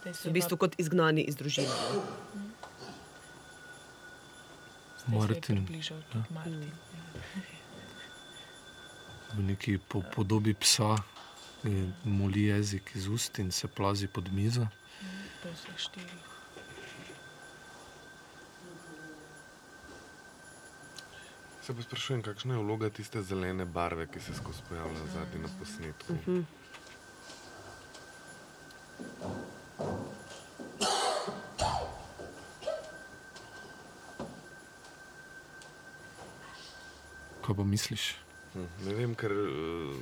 Speaker 2: So v bistvu kot izgnani iz družine.
Speaker 1: Martin,
Speaker 3: tudi Martin.
Speaker 1: v neki po, podobi psa, ki moli jezik iz ust in se plazi pod mizo.
Speaker 5: Se pa sprašujem, kakšna je vloga tiste zelene barve, ki se skozi pojavlja zadnji na posnetku.
Speaker 1: Kaj pa misliš?
Speaker 5: Hm, Ne vem, ker eh,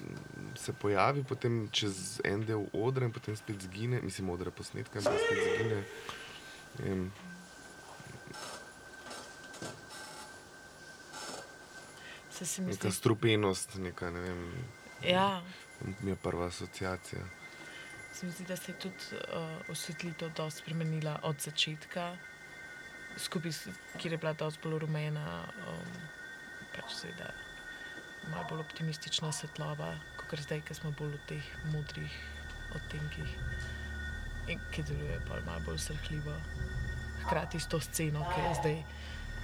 Speaker 5: se pojavi potem čez en del odra in potem spet zgine, mislim, odra posnetka in potem spet zgine. Ne vem,
Speaker 3: Se se mi
Speaker 5: Neka
Speaker 3: zdi,
Speaker 5: strupenost, neka, ne vem,
Speaker 3: ja,
Speaker 5: mi je prva asociacija.
Speaker 3: se mi zdi, da se je tudi uh, osvetlitev dosti spremenila od začetka, skupaj, kjer je bila dosti bolj rumena, um, pač seveda malo bolj optimistična svetloba, kot zdaj, ki smo bolj v teh modrih odtenkih in ki deluje pa malo bolj srhljivo. Hkrati s to sceno, ki je zdaj.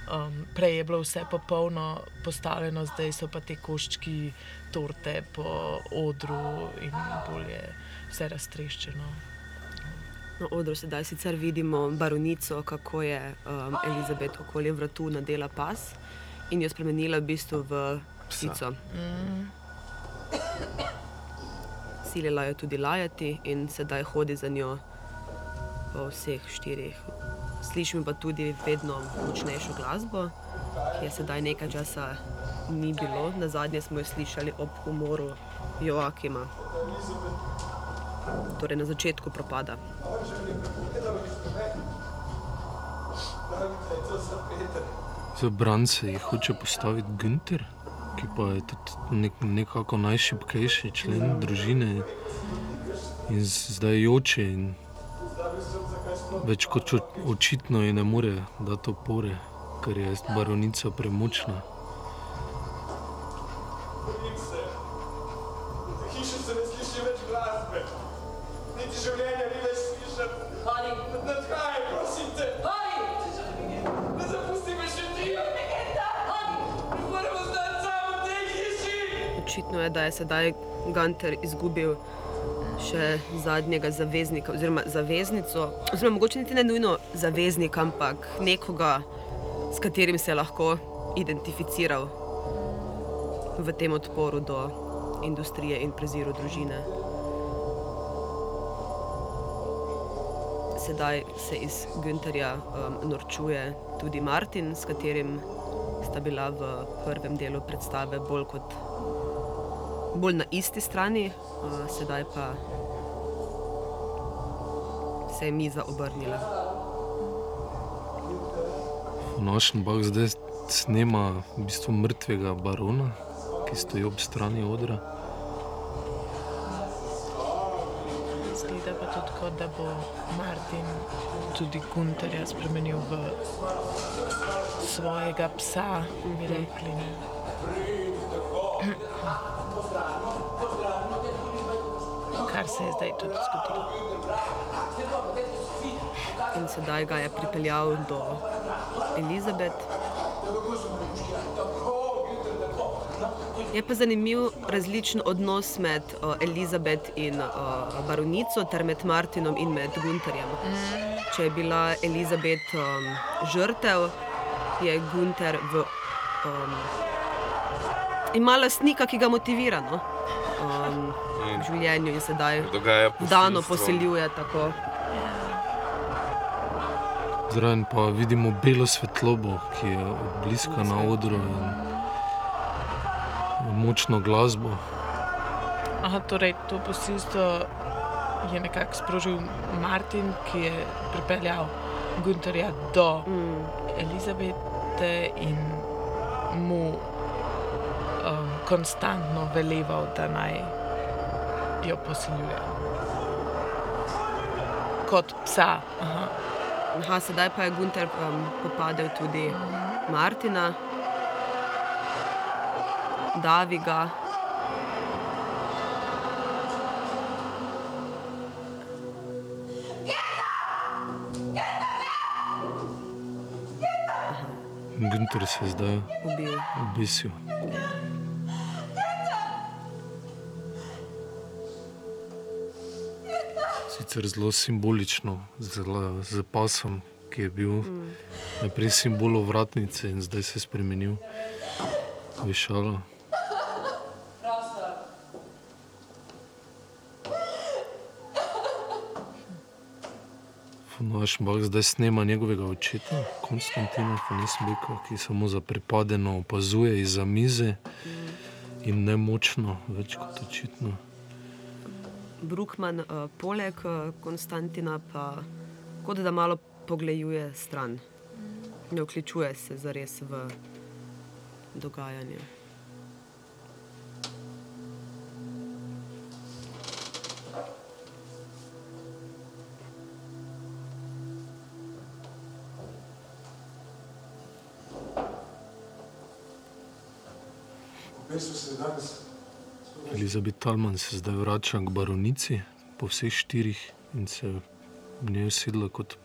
Speaker 3: Um, prej je bilo vse popolno postavljeno, zdaj so pa te koščki torte po odru in bolje vse raztreščeno.
Speaker 2: Na odru sedaj sicer vidimo baronico, kako je um, Elizabet okoli vratu nadela pas in jo spremenila v bistvu v psico.
Speaker 3: Mm.
Speaker 2: Silila jo tudi lajati in sedaj hodi za njo po vseh štirih. Slišimo pa tudi vedno močnejšo glasbo, ki je sedaj nekaj časa ni bilo. Na zadnje smo jo slišali ob umoru Joakima, torej na začetku propada.
Speaker 1: Za brance jih hoče postaviti Günter, ki pa je tudi nek, nekako najšipkejši člen družine in zdaj joče. In več kot oč- očitno ji ne more dati opore, ker je baronica premočna.
Speaker 2: Da je sedaj Gunter izgubil še zadnjega zaveznika, oziroma zaveznico, oziroma mogoče niti ne nujno zaveznika, ampak nekoga, s katerim se je lahko identificiral v tem odporu do industrije in preziru družine. Sedaj se iz Günterja um, norčuje tudi Martin, s katerim sta bila v prvem delu predstave bolj kot bolj na isti strani, uh, sedaj pa se je miza obrnila.
Speaker 1: Našenbach zdaj snema v bistvu mrtvega barona, ki stoji ob strani odra.
Speaker 3: izgleda pa tudi tako, da bo Martin tudi Gunterja spremenil v svojega psa, bi rekli. Ne? Kar se je zdaj tudi zgodilo.
Speaker 2: In sedaj ga je pripeljal do Elizabet. Je pa zanimiv različen odnos med uh, Elizabet in uh, baronico, ter med Martinom in med Gunterjem. Če je bila Elizabet um, žrtev, je Gunter v. Um, ima lastnika, ki ga motivira no? um, v življenju in sedaj dano posiljuje tako.
Speaker 1: Zraven pa vidimo belo svetlobo, ki je bliska na odru in močno glasbo.
Speaker 3: Aha, torej, to posilstvo je nekako sprožil Martin, ki je pripeljal Gunterja do
Speaker 2: Mm.
Speaker 3: Elizabete in mu konstantno veleval, da naj jo posiljuje. Kot psa. Aha.
Speaker 2: Aha, sedaj pa je Gunter um, popadel tudi Martina, Davi ga.
Speaker 1: Günter se je zdaj
Speaker 2: Ubil.
Speaker 1: obesil. Sicer zelo simbolično, zelo z pasom, ki je bil mm. najprej simbol ovratnice in zdaj se je spremenil v šalo. Našbah zdaj snema njegovega očeta, Konstantina Fanisbeka, ki samo zaprepadeno opazuje iz mize in nemočno, več kot očitno.
Speaker 2: Brukman, uh, poleg uh, Konstantina, pa kot da malo pogleduje stran, ne vključuje se zares v dogajanje.
Speaker 1: Elizabeth Talman se zdaj vrača k baronici po vseh štirih in se v njej usedla kot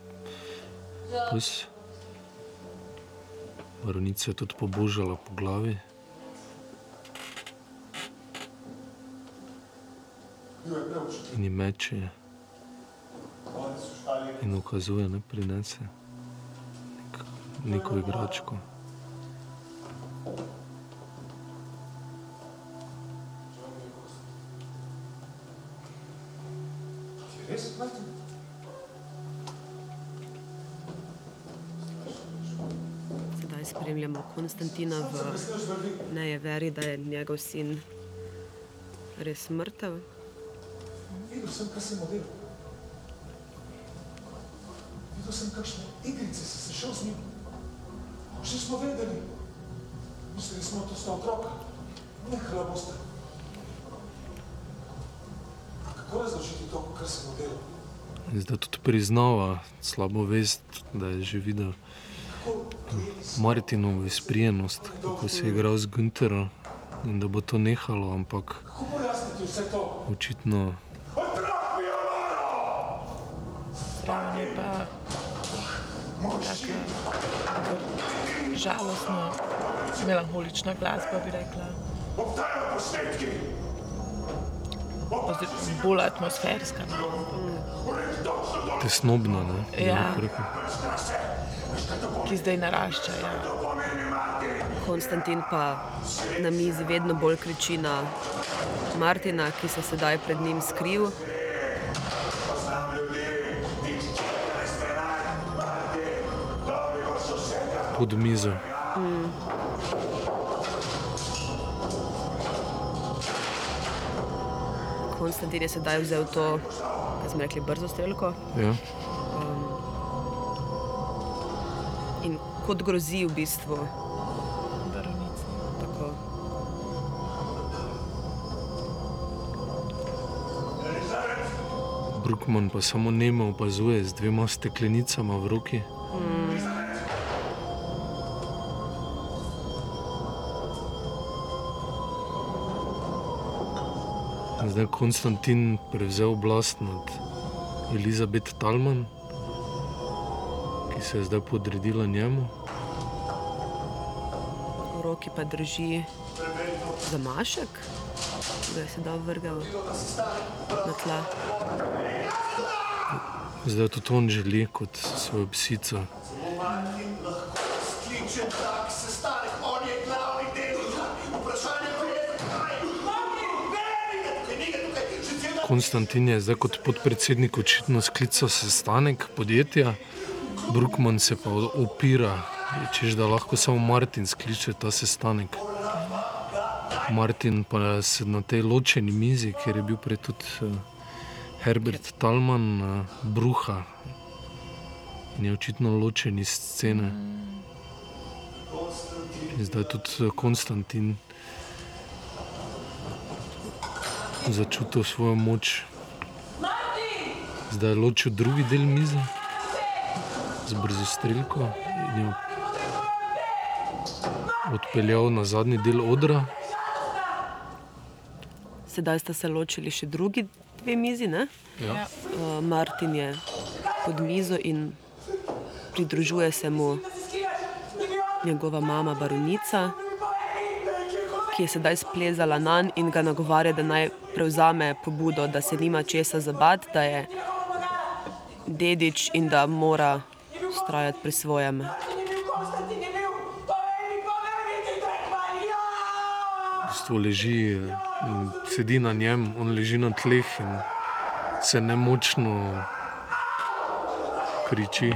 Speaker 1: pes. Baronica je tudi pobožala po glavi.
Speaker 6: Je
Speaker 1: in ji meče in ukazuje, da prinese nek, neko igračko.
Speaker 2: Konstantina v nejeveri, da je njegov sin res mrtev.
Speaker 6: Videl sem, kaj si model. Videl sem, kakšne igrice si se šel z njim. Že smo vedeli. Mislili smo, da sta otroka. Nehala boste. Kako razložiti to, kar si model?
Speaker 1: In zdaj tudi priznava slabo vest, da je že videl Martinovo izprijenost, kako se je igral z Günterom in da bo to nehalo, ampak očitno
Speaker 6: mi je
Speaker 3: pa taka žalostna, melankolična glasba, bi rekla.
Speaker 6: Obdajajo posnetki!
Speaker 3: Bolj atmosferska. No.
Speaker 1: tesnobna. Ne,
Speaker 3: Ja. Ki zdaj narašča. Ja.
Speaker 2: Konstantin pa na mizi vedno bolj kriči na Martina, ki se sedaj pred njim skril.
Speaker 1: pod mizo.
Speaker 2: Konstantin je sedaj vzel to, kaj smo rekli, brzo streljko
Speaker 1: Ja.
Speaker 2: Kot grozi v bistvu.
Speaker 1: Brookman pa samo nemo opazuje z dvema steklenicama v roki. Zdaj je Konstantin prevzel oblast nad Elizabeth Talman, ki se je zdaj podredila njemu.
Speaker 2: V roki pa drži zamašek, da je sedaj vrgel na tla.
Speaker 1: Zdaj tudi on želi kot svojo psico. Konstantin je zdaj kot podpredsednik očitno sklical sestanek podjetja, Brookman se pa opira, češ da lahko samo Martin skliče ta sestanek. Martin pa se na tej ločeni mizi, kjer je bil prej tudi eh, Herbert Talman, eh, bruha. In je očitno ločen iz scene. In zdaj tudi eh, Konstantin začutil svojo moč. Zdaj je ločil drugi del mize z brzostrelko in jo odpeljal na zadnji del odra.
Speaker 2: Sedaj sta se ločili še drugi dve mizi. Ne?
Speaker 1: Ja.
Speaker 2: Uh, Martin je pod mizo in pridružuje se mu njegova mama, baronica, ki je sedaj splezala na njega in ga nagovarja, da naj prevzame pobudo, da se nima česa zabati, da je dedič in da mora ustrajati pri svojem.
Speaker 1: Bistvu leži, in sedi na njem, on leži na tleh in se nemočno kriči.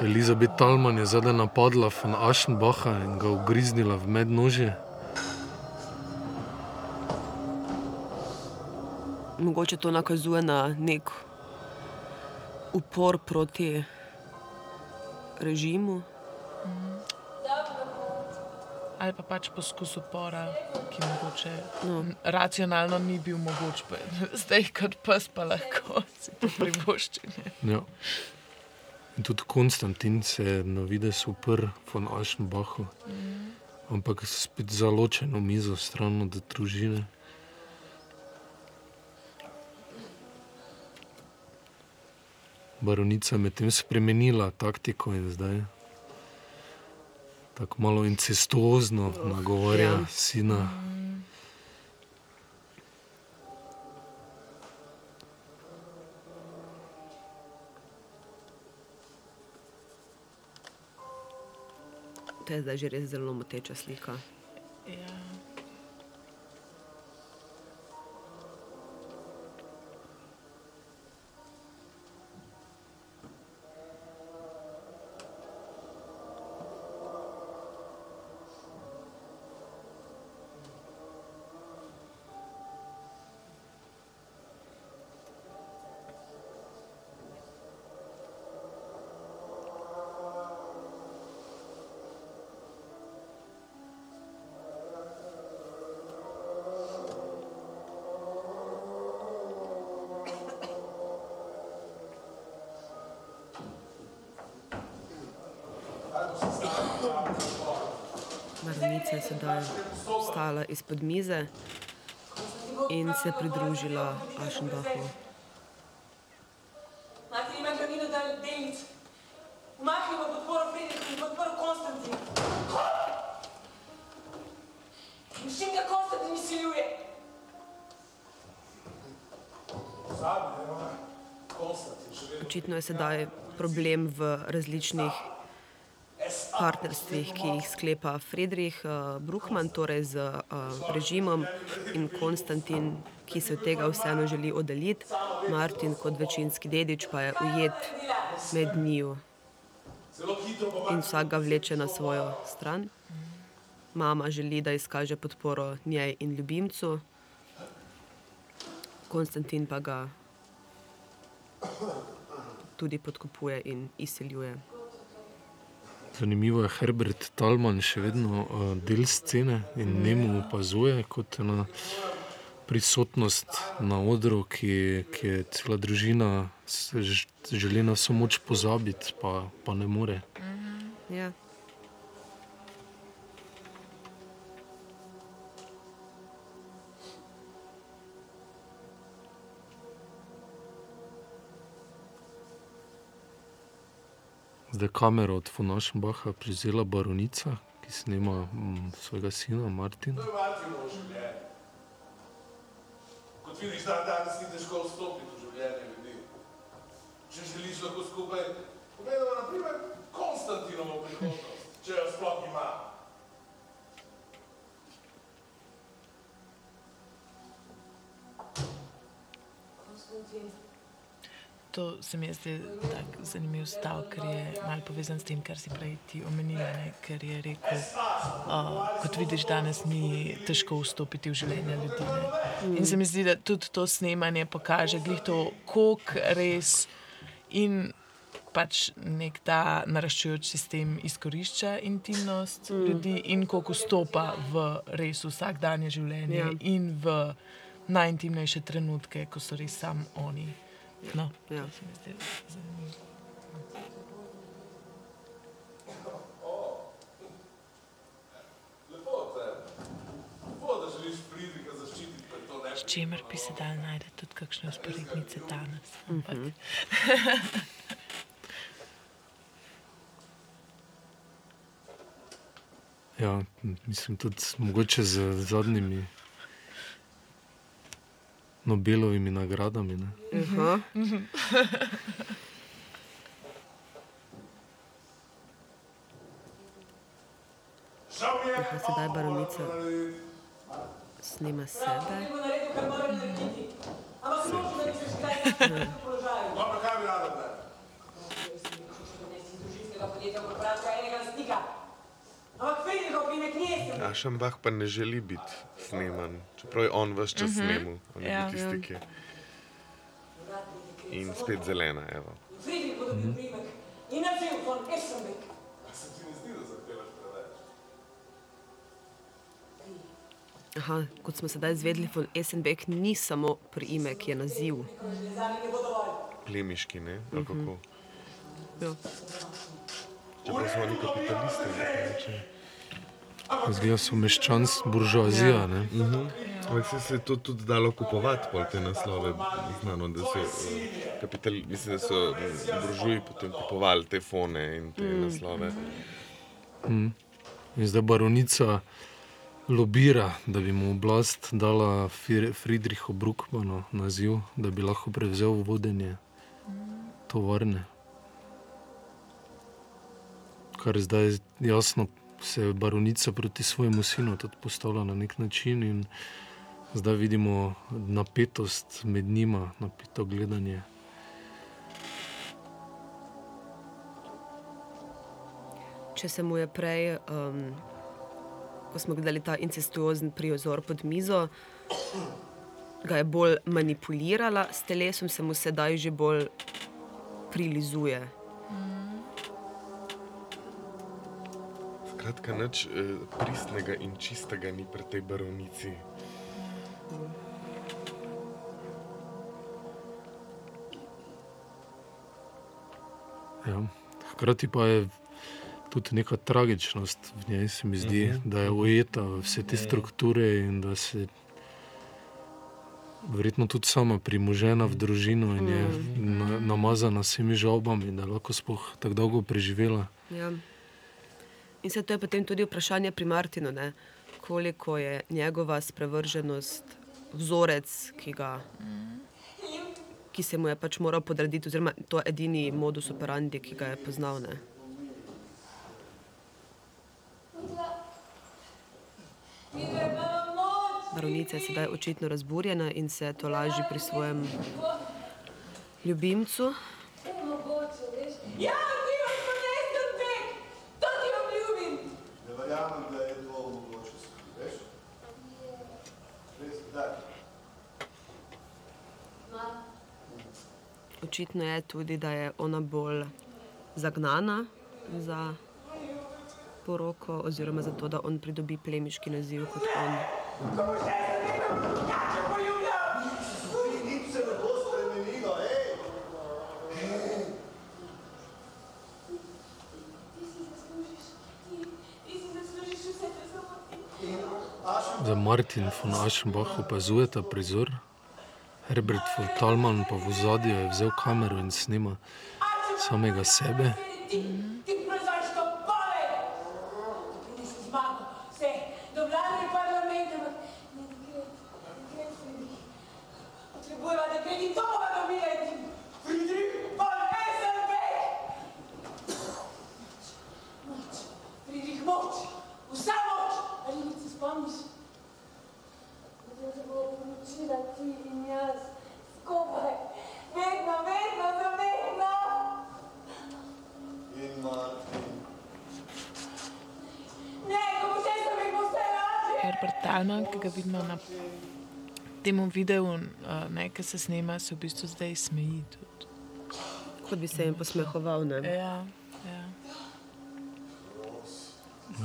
Speaker 1: Elizabeth Talman je zadaj napadla von Aschenbacha in ga ugriznila v mednožje.
Speaker 2: Mogoče to nakazuje na nek upor proti režimu.
Speaker 3: Ali pa pač poskus upora, ki mogoče no. racionalno ni bil mogoč, pa (laughs) zdaj kot pes pa lahko si to privoščine.
Speaker 1: Ja. In tudi Konstantin se je na vides uprl von Aschenbachu, ampak spet zaločeno mizo stran od družine. Baronica je medtem spremenila taktiko in zdaj tako malo incestuozno nagovarja
Speaker 2: ja.
Speaker 1: sina.
Speaker 2: To je zdaj že res zelo moteča slika.
Speaker 3: Ja.
Speaker 2: Baronica je sedaj stala izpod mize in se pridružila Ašenbachu.
Speaker 4: Martin ima glavnino del- delnic. Umaknil v podporo Friedrichu in podporo Konstantinu. In s čim ga Konstantin izsiljuje?
Speaker 2: Očitno je sedaj problem v različnih partnerstvih, ki jih sklepa Friedrich uh, Bruckmann, torej z uh, režimom in Konstantin, ki se od tega vseeno želi oddaljiti, Martin kot večinski dedič pa je ujet med njiju in vsak ga vleče na svojo stran. Mama želi, da izkaže podporo njej in ljubimcu, Konstantin pa ga tudi podkupuje in izsiljuje.
Speaker 1: Zanimivo je, Herbert Talman še vedno uh, del scene in njemu opazuje kot ena prisotnost na odru, ki, ki je cela družina, se ž- želi na vso moč pozabiti, pa, pa ne more.
Speaker 2: Ja.
Speaker 1: Zdaj kamero od Fonašenbacha prevzela baronica, ki snema mm, svojega sina Martina.
Speaker 6: To je Martinovo življenje. Kot vidiš, dan danes ni težko vstopiti v življenje ljudi. Če želiš lahko skupaj, pogledamo na primer Konstantinovo prihodnost, če jo sploh ima.
Speaker 3: To se mi zdi tako zanimiv stav, ker je malo povezan s tem, kar si prej ti omenila. Ne? Ker je rekel, uh, kot vidiš, danes ni težko vstopiti v življenje ljudi. Ne? In se mi zdi, da tudi to snemanje pokaže, glih to, koliko res in pač nek ta naraščajoč sistem izkorišča intimnost mm. ljudi in koliko vstopa v res vsakdanje življenje
Speaker 2: Ja.
Speaker 3: in v najintimnejše trenutke, ko so res sam oni. No,
Speaker 2: Ja.
Speaker 3: to S čimer bi se dal najti tudi kakšne usporednice danes. Ampak (laughs)
Speaker 1: Ja, m, mislim tudi mogoče z zadnjimi Nobelovimi nagradami. Ne?
Speaker 2: Aha.
Speaker 6: Žal mi je,
Speaker 2: Aha, sedaj baronica
Speaker 6: narediti.
Speaker 2: snema sebe.
Speaker 4: Bo naredil, kar mora narediti. Ampak nočem, da bi se škrajal v položaju.
Speaker 6: Dobro, kaj bi rada zdaj?
Speaker 4: Jaz sem rekel, še da nisi družinskega podjetja korporacija enega lastnika.
Speaker 5: Ašenbach pa ne želi biti sneman, čeprav je on vse čas snemal, on je
Speaker 3: Ja.
Speaker 5: bil tisti, ki je. In spet zelena, evo.
Speaker 6: Zahtevaš preveč?
Speaker 2: Aha, kot smo sedaj izvedeli, von Essenbeck ni samo priimek, je naziv.
Speaker 5: Plemiški, ne? Ali kako?
Speaker 2: Ja.
Speaker 5: Čeprav so oni kapitalisti, ne? Reče.
Speaker 1: Zgleda so meščansk, buržoazija. Ne?
Speaker 5: Ampak se, se je to tudi dalo kupovati, pol te naslove. Znano, da so, eh, kapital, mislim, da so mm, buržuji potem kupovali te fone in te naslove.
Speaker 1: In zdaj baronica lobira, da bi mu oblast dala Friedrichu Bruckmanu naziv, da bi lahko prevzel vodenje tovarne. Kar je zdaj jasno, se je baronica proti svojemu sinu tudi postavila na nek način in zdaj vidimo napetost med njima, napeto gledanje.
Speaker 2: Če se mu je prej, um, ko smo gledali ta incestuozen prizor pod mizo, ga je bolj manipulirala s telesom, se mu sedaj že bolj prilizuje.
Speaker 5: Skratka, nič eh, pristnega in čistega ni pri tej baronici.
Speaker 1: Ja. Hkrati pa je tudi neka tragičnost v njej, se mi zdi, uh -huh. da je ujeta v vse te strukture in da se verjetno tudi sama primožena v družino in je na, namazana s vsemi žalbami, da je lahko sploh tako dolgo preživela.
Speaker 2: Ja. In se to je potem tudi vprašanje pri Martinu, ne? koliko je njegova sprevrženost vzorec, ki, ga, ki se mu je pač moral podrediti, oziroma to je edini modus operandi, ki ga je poznal. Ne? Baronica je sedaj očitno razburjena in se tolaži pri svojem ljubimcu.
Speaker 4: Ja, ti imaš von Essenbeck. To ti obljubim.
Speaker 8: Ne verjamem, da je to mogoče, veš? Res, da.
Speaker 2: Očitno je tudi, da je ona bolj zagnana za poroko, oziroma za to, da on pridobi plemiški naziv kot on.
Speaker 8: Nič se ne bo spremenilo, hej!
Speaker 1: Za Martin von Aschenbach opazuje ta prizor, Herbert von Talman pa v ozadju je vzel kamero in snima samega sebe.
Speaker 4: Ti proizvajaš to pole! Pridi si zmago, vse, do vlade parlamenta, ampak ne dekret, dekret Friedrich. Potrebujeva dekret in to bova dobila in ti Friedrich von Esselbeck! Moč, Friedrich, moč, vsa moč! Ali mi se spomniš? Da se bomo poročila ti in jaz skupaj, vedno, vedno, za vedno!
Speaker 8: In Martin.
Speaker 4: Ne, ko bo šel, mi bo vse lažje!
Speaker 3: Herbert Talman, ki ga vidimo na tem videu, uh, ne, ki se snema, se v bistvu zdaj smeji. Tudi.
Speaker 2: Kot bi se jim posmehoval. Ne?
Speaker 3: Ja, ja.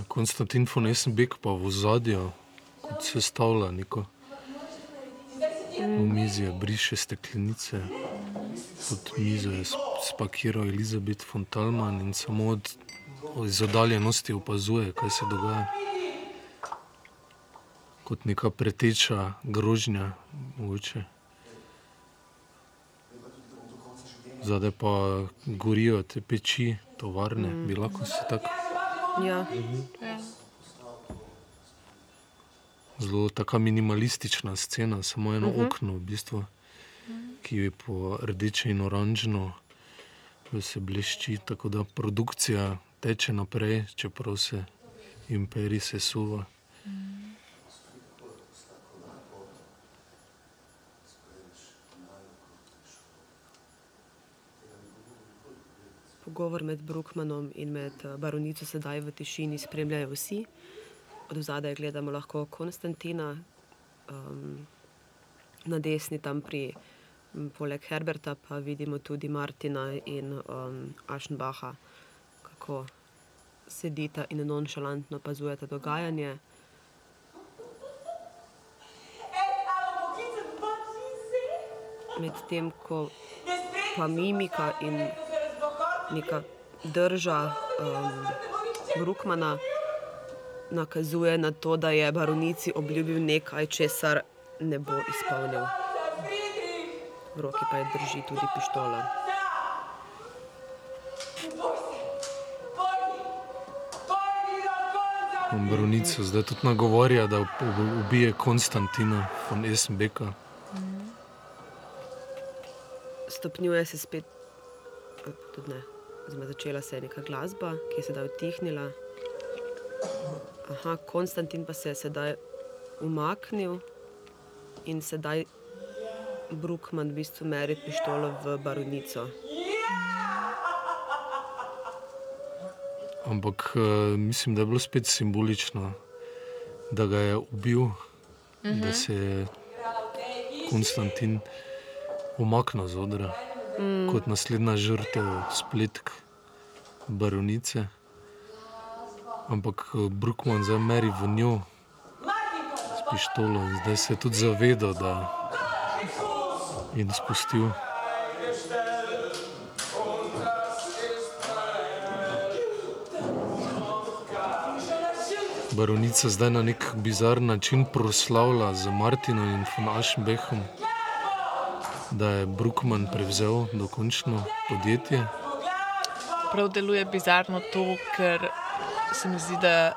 Speaker 1: Konstantin von Essenbeck pa v ozadju, kot se stavlja neko omizje, briše steklenice. Pod mizo je sp- spakiral Elizabeth von Talman in samo od, iz oddaljenosti opazuje, kaj se dogaja. Kot neka preteča grožnja, mogoče. Zadaj pa gorijo te peči, tovarne, mm. bi lahko si tako.
Speaker 2: Ja.
Speaker 1: Zelo taka minimalistična scena, samo eno uh -huh. okno, v bistvu, ki je po rdeče in oranžno, se blešči, tako da produkcija teče naprej, čeprav se imperij sesuva.
Speaker 2: Pogovor med Brookmanom in med eh, baronico sedaj v tišini spremljajo vsi. Od zadaj gledamo lahko Konstantina, um, na desni tam pri, poleg Herberta pa vidimo tudi Martina in um, Ašenbaha, kako sedita in nonšalantno opazujeta dogajanje. Medtem ko pa mimika in neka drža um, Brookmana nakazuje na to, da je baronici obljubil nekaj, česar ne bo izpolnil. V roki pa je drži tudi pištola.
Speaker 1: Baronica zdaj tudi nagovarja, da ubije Konstantina von Essenbecka.
Speaker 2: Stopnjuje se spet, tudi ne, začela se je neka glasba, ki je sedaj utihnila. Aha, Konstantin pa se je sedaj umaknil in sedaj Brookman v bistvu meri pištolo v baronico.
Speaker 1: Ampak uh, mislim, da je bilo spet simbolično, da ga je ubil, uh -huh. da se je Konstantin umaknil z odra mm. kot naslednja žrtev spletk baronice. Ampak eh, Brookman zdaj meri v njo s pištolo in zdaj se je tudi zavedal, da je spustil. Baronica zdaj na nek bizaren način proslavlja z Martinom in von Aschenbechom, da je Brookman prevzel dokončno podjetje.
Speaker 3: Prav deluje bizarno to, ker se mi zdi, da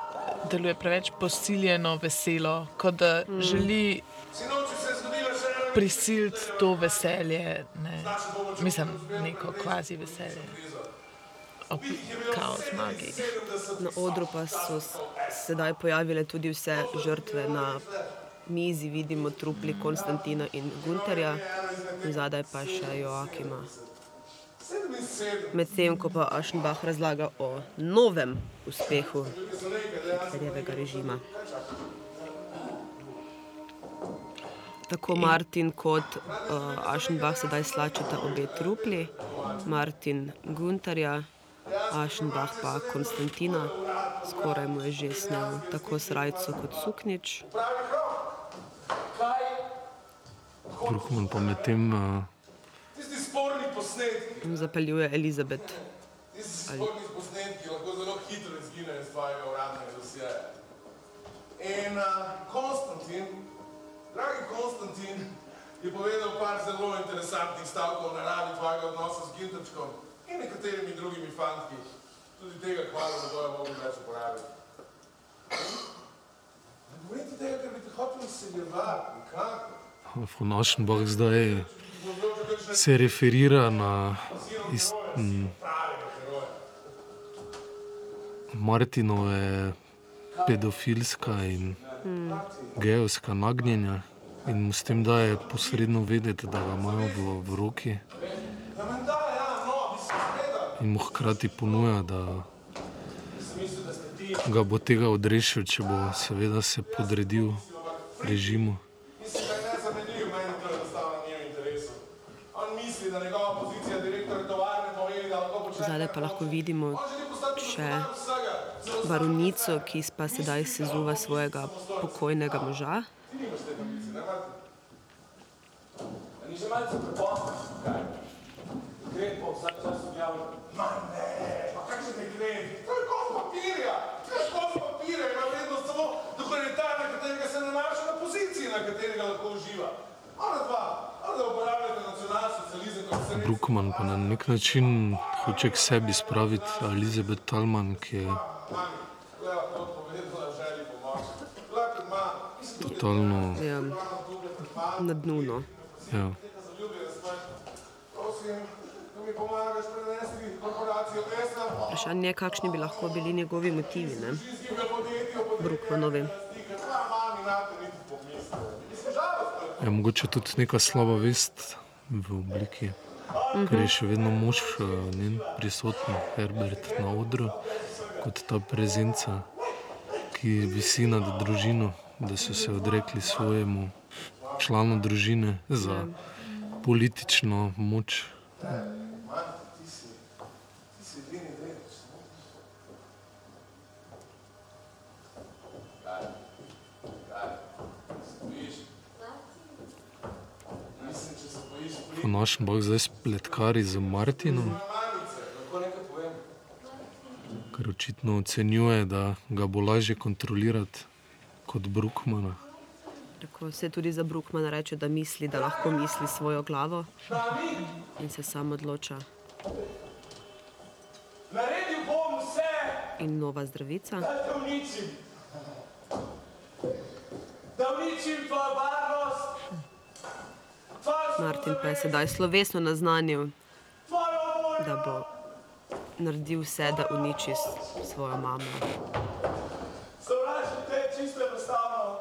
Speaker 3: deluje preveč posiljeno, veselo, kot da mm. želi prisiliti to veselje. Ne. Mislim, neko kvazi veselje. Ob kao zmagi.
Speaker 2: Na odru pa so sedaj pojavile tudi vse žrtve. Na mizi vidimo trupli Konstantina in Gunterja, zadaj pa še Joakima. Medtem ko pa Ašenbach razlaga o novem uspehu Hitlerjevega režima. Tako Martin kot uh, Ašenbach sedaj slačeta obe trupli, Martin Gunterja, Ašenbach pa Konstantina, skoraj mu je že snel tako srajco kot suknič.
Speaker 1: Bruckman pa medtem uh,
Speaker 6: Tisti sporni posnetki,
Speaker 2: Zapeljuje Elizabet.
Speaker 6: tisti sporni posnetki lahko zelo hitro izginejo iz tvojega uradnega dosjeja. In uh, Konstantin, dragi Konstantin, je povedal par zelo interesantnih stavkov o naravi tvojega odnosa z Ginterčkom in nekaterimi drugimi fantki. Tudi tega hvala ne bojo mogli več uporabiti. Ne govorite tega, ker bi te hotel izseljevati, nikakor.
Speaker 1: Von Aschenbach zdaj se referira na ist, m, Martinove pedofilska in gejovska nagnjenja in mu s tem daje posredno vedeti, da ga imajo v, v roki in mu hkrati ponuja, da ga bo tega odrešil, če bo seveda se podredil režimu.
Speaker 6: Mislim, da je nezamenljiv, meni to enostavno ni v interesu. On misli, da njegova pozicija direktorja tovarne pomeni, da lahko počne.
Speaker 2: Zdaj pa lahko vidimo še baronico, ki pa sedaj sezuva svojega pokojnega moža.
Speaker 7: Ni že malce prepozno, kaj? Dekret bo vsak čas objavljen.
Speaker 6: Ma ne, pa kakšen dekret? To je kos papirja. To je kos papirja, ima vrednost samo dokumentar, na katerega se nanaša na pozicije, na katerega lahko uživa. Ona dva, ona da uporabljate
Speaker 1: Bruckman pa na nek način hoče k sebi spraviti Elizabeth Talman, ki je totalno.
Speaker 2: Ja, na dnu. No.
Speaker 1: Ja.
Speaker 2: Vprašanje je, kakšni bi lahko bili njegovi motivi. Ne?
Speaker 6: žalostno je.
Speaker 1: Je mogoče tudi neka slaba vest v obliki, ker je še vedno mož eh, njen prisoten, Herbert na odru, kot ta prezenca, ki visi nad družino, da so se odrekli svojemu članu družine za politično moč.
Speaker 6: Ti si, ti si edini delež. Kaj? Kaj? Se bojiš? Mislim, če se
Speaker 1: našem boh zdaj spletkari z Martinom, ker očitno ocenjuje, da ga bo lažje kontrolirati kot Bruckmana.
Speaker 2: Tako se tudi za Bruckmana reče, da misli, da lahko misli svojo glavo in se sam odloča.
Speaker 7: Naredil bom vse,
Speaker 2: In nova zdravica.
Speaker 7: da te uničim. Da uničim tvojo varnost,
Speaker 2: Martin pa je sedaj slovesno naznanil, da bo naredil vse, da uniči svojo mamo.
Speaker 7: Sovražim te čisto enostavno.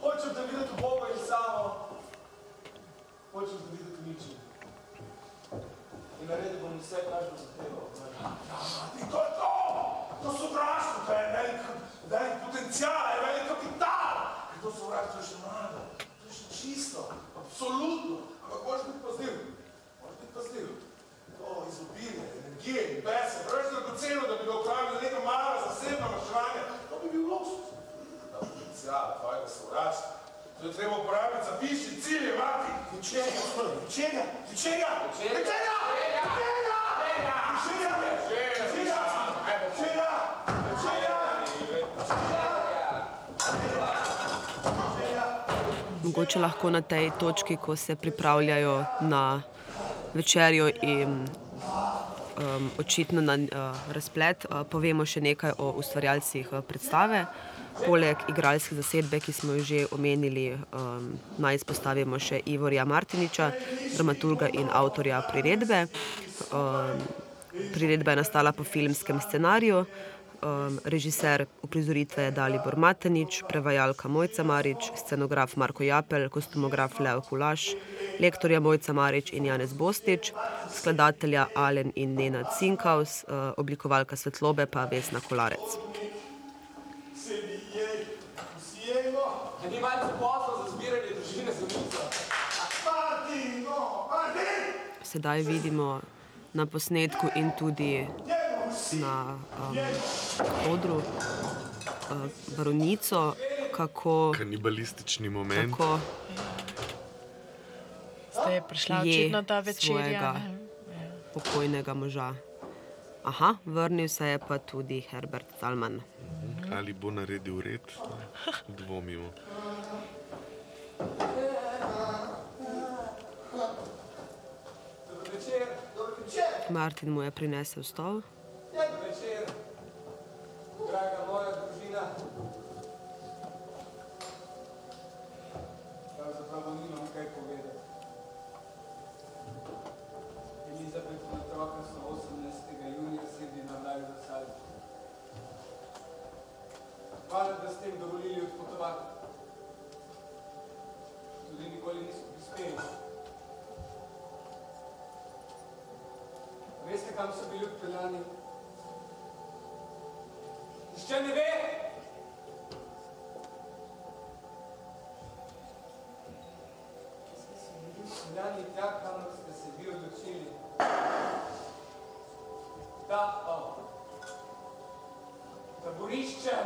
Speaker 7: Hočem te videti Boga in samo. Hočem te videti ničem. In naredil bom vse, kar bo zahteval.
Speaker 6: In to je to! To sovraštvo, to je velik, velik potencial, je velik kapital. In to sovraštvo še mlado, čisto, absolutno. Ampak moraš biti pazljiv, moraš biti pazljiv. To izobilje, energije in bese, preveč dragoceno, da bi ga upravili neka mala zasebna maščevanja, to bi bil luksus. Ta potencial tvojega sovraštva, to je treba uporabiti za višje cilje, Martin. Do čega? Do čega? Do čega? Do čega? Do čega? Do
Speaker 2: Mogoče lahko na tej točki, ko se pripravljajo na večerjo in um, očitno na uh, razplet, uh, povemo še nekaj o ustvarjalcih uh, predstave. Poleg igralske zasedbe, ki smo jo že omenili, um, naj izpostavimo še Ivorja Martiniča, dramaturga in avtorja priredbe. Um, priredba je nastala po filmskem scenariju. Um, režiser uprizoritve Dalibor Matanič, prevajalka Mojca Marič, scenograf Marko Japel, kostumograf Leo Kulaš, lektorja Mojca Marič in Janez Bostič, skladatelja Alen in Nena Cinkaus, uh, oblikovalka svetlobe pa Vesna Kolarec. Sedaj vidimo na posnetku in tudi na um, odru uh, baronico, kako,
Speaker 5: Kanibalistični moment.
Speaker 2: kako
Speaker 3: je prišla
Speaker 2: je
Speaker 3: očitno ta večerja.
Speaker 2: svojega
Speaker 3: ne.
Speaker 2: pokojnega moža. Aha, vrnil se je pa tudi Herbert Salman.
Speaker 5: Ali bo naredil red, dvomimo.
Speaker 7: Večer, večer,
Speaker 2: Martin mu je prinesel stol.
Speaker 7: dober večer. Draga moja družina. Pravzaprav nimam kaj povedati. Elizabet in otroka so 18. junija sedli na vlak za Salzburg. Hvala, da ste jim dovolili odpotovati. Tudi nikoli niso prispeli. Veste, kam so bili odpeljani? Nihče ne ve! Odpeljani tja, kamor ste se vi odločili. Da, o. Taborišče!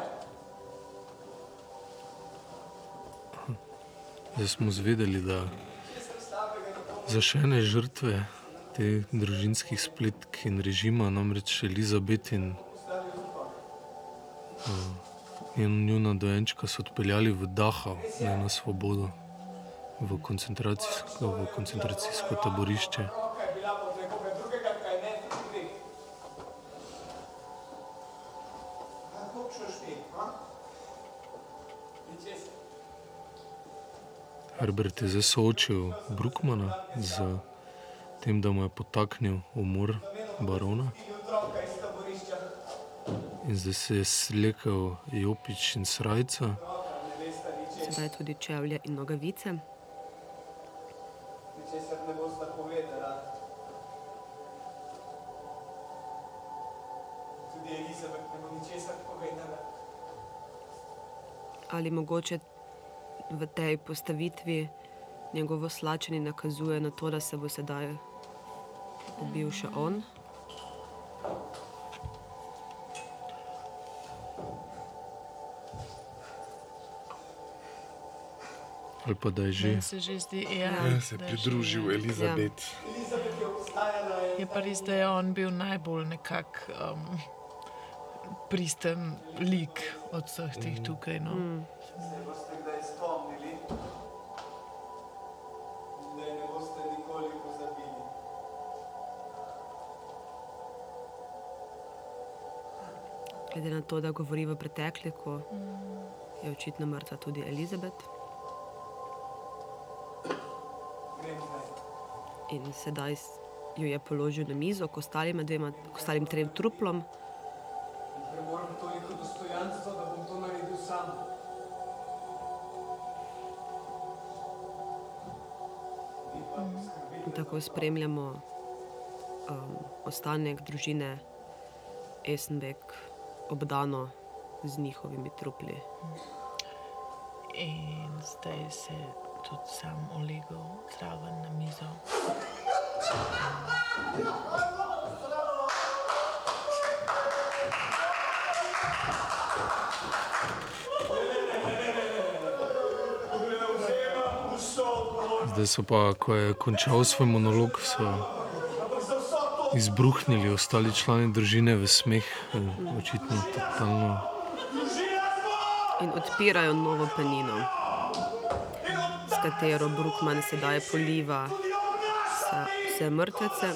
Speaker 1: Zdaj smo zvedeli, da za še ene žrtve te družinskih spletk in režima, namreč Elizabet in. Njen njuna dojenčka so odpeljali v Dachau, ne na svobodo, v koncentracijsko, v koncentracijsko taborišče. Herbert je zdaj soočil Brookmana z tem, da mu je potaknil umor barona
Speaker 7: in
Speaker 1: zdaj se je slekel Jopič in
Speaker 7: veste ničesar.
Speaker 2: Sedaj tudi čevlje in nogavice.
Speaker 7: Ničesar ne boste povedala. Tudi Elizabet ne bo ničesar povedala.
Speaker 2: Ali mogoče v tej postavitvi njegovo slačenje nakazuje na to, da se bo sedaj ubil še on?
Speaker 1: Ali pa da je že.
Speaker 3: Meni se že zdi, ja,
Speaker 5: Ja, se je pridružil
Speaker 3: že, ja.
Speaker 5: Elizabet.
Speaker 7: Elizabet je
Speaker 3: pa res, da je on bil najbolj nekak um, pristen lik od vseh teh tukaj. No. Mm.
Speaker 7: se boste kdaj spomnili. Da je ne boste nikoli pozabili.
Speaker 2: Glede na to, da govori v pretekliku, je očitno mrtva tudi Elizabet. In sedaj jo je položil na mizo, k ostalima dvema, k ostalim trem truplom.
Speaker 7: Premoram toliko dostojanstva, da bom to naredil sam. Poskrbite,
Speaker 2: In tako spremljamo um, ostanek družine Esenbeck obdano z njihovimi trupli.
Speaker 3: In zdaj se je tudi sam ulegel zraven na mizo.
Speaker 1: Zdaj so pa, ko je končal svoj monolog, so izbruhnili ostali člani družine v smeh, eh, očitno totalno.
Speaker 2: In odpirajo novo penino, katero Brookman sedaj poliva vse, mrtvece.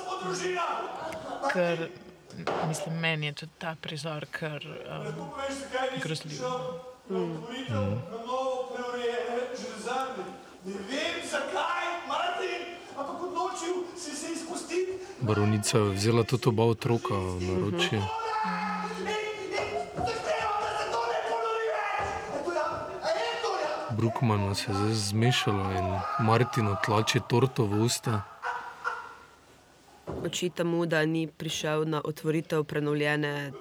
Speaker 3: Ker, mislim, meni je tudi ta prizor kar um, grozljiv.
Speaker 7: preurejene železarne. Ne vem zakaj, Martin, ampak odločil si se izpustiti.
Speaker 1: Baronica je vzela tudi oba otroka v naročje.
Speaker 7: Zahtevam,
Speaker 1: Brookmana se je zdaj zmešalo in Martinu tlači torto v usta.
Speaker 2: Očita mu, da ni prišel na otvoritev prenovljene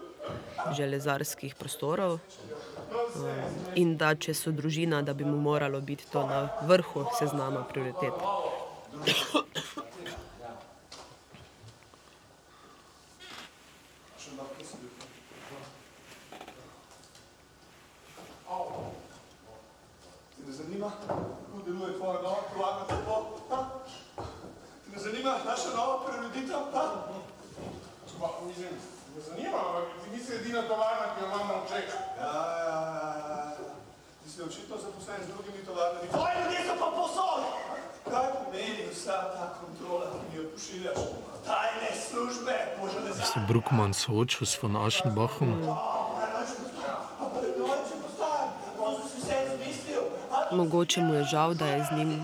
Speaker 2: železarskih prostorov. Um, in da če so družina, da bi mu moralo biti to na vrhu seznama prioritet.
Speaker 7: Te ne zanima, kako deluje tvoja nova privatna telo?
Speaker 6: samo ček.
Speaker 7: Ja, ja, ja. Ti si očitno zaposlen z drugimi tovarnami.
Speaker 8: Tvoji ljudje so pa posod!
Speaker 7: Kaj pomeni vsa ta kontrola, ki mi jo pošiljaš? Tajne službe, bože ne
Speaker 1: Se Bruckmann soočil s von Aschenbachom.
Speaker 2: Mogoče mu je žal, da je z njim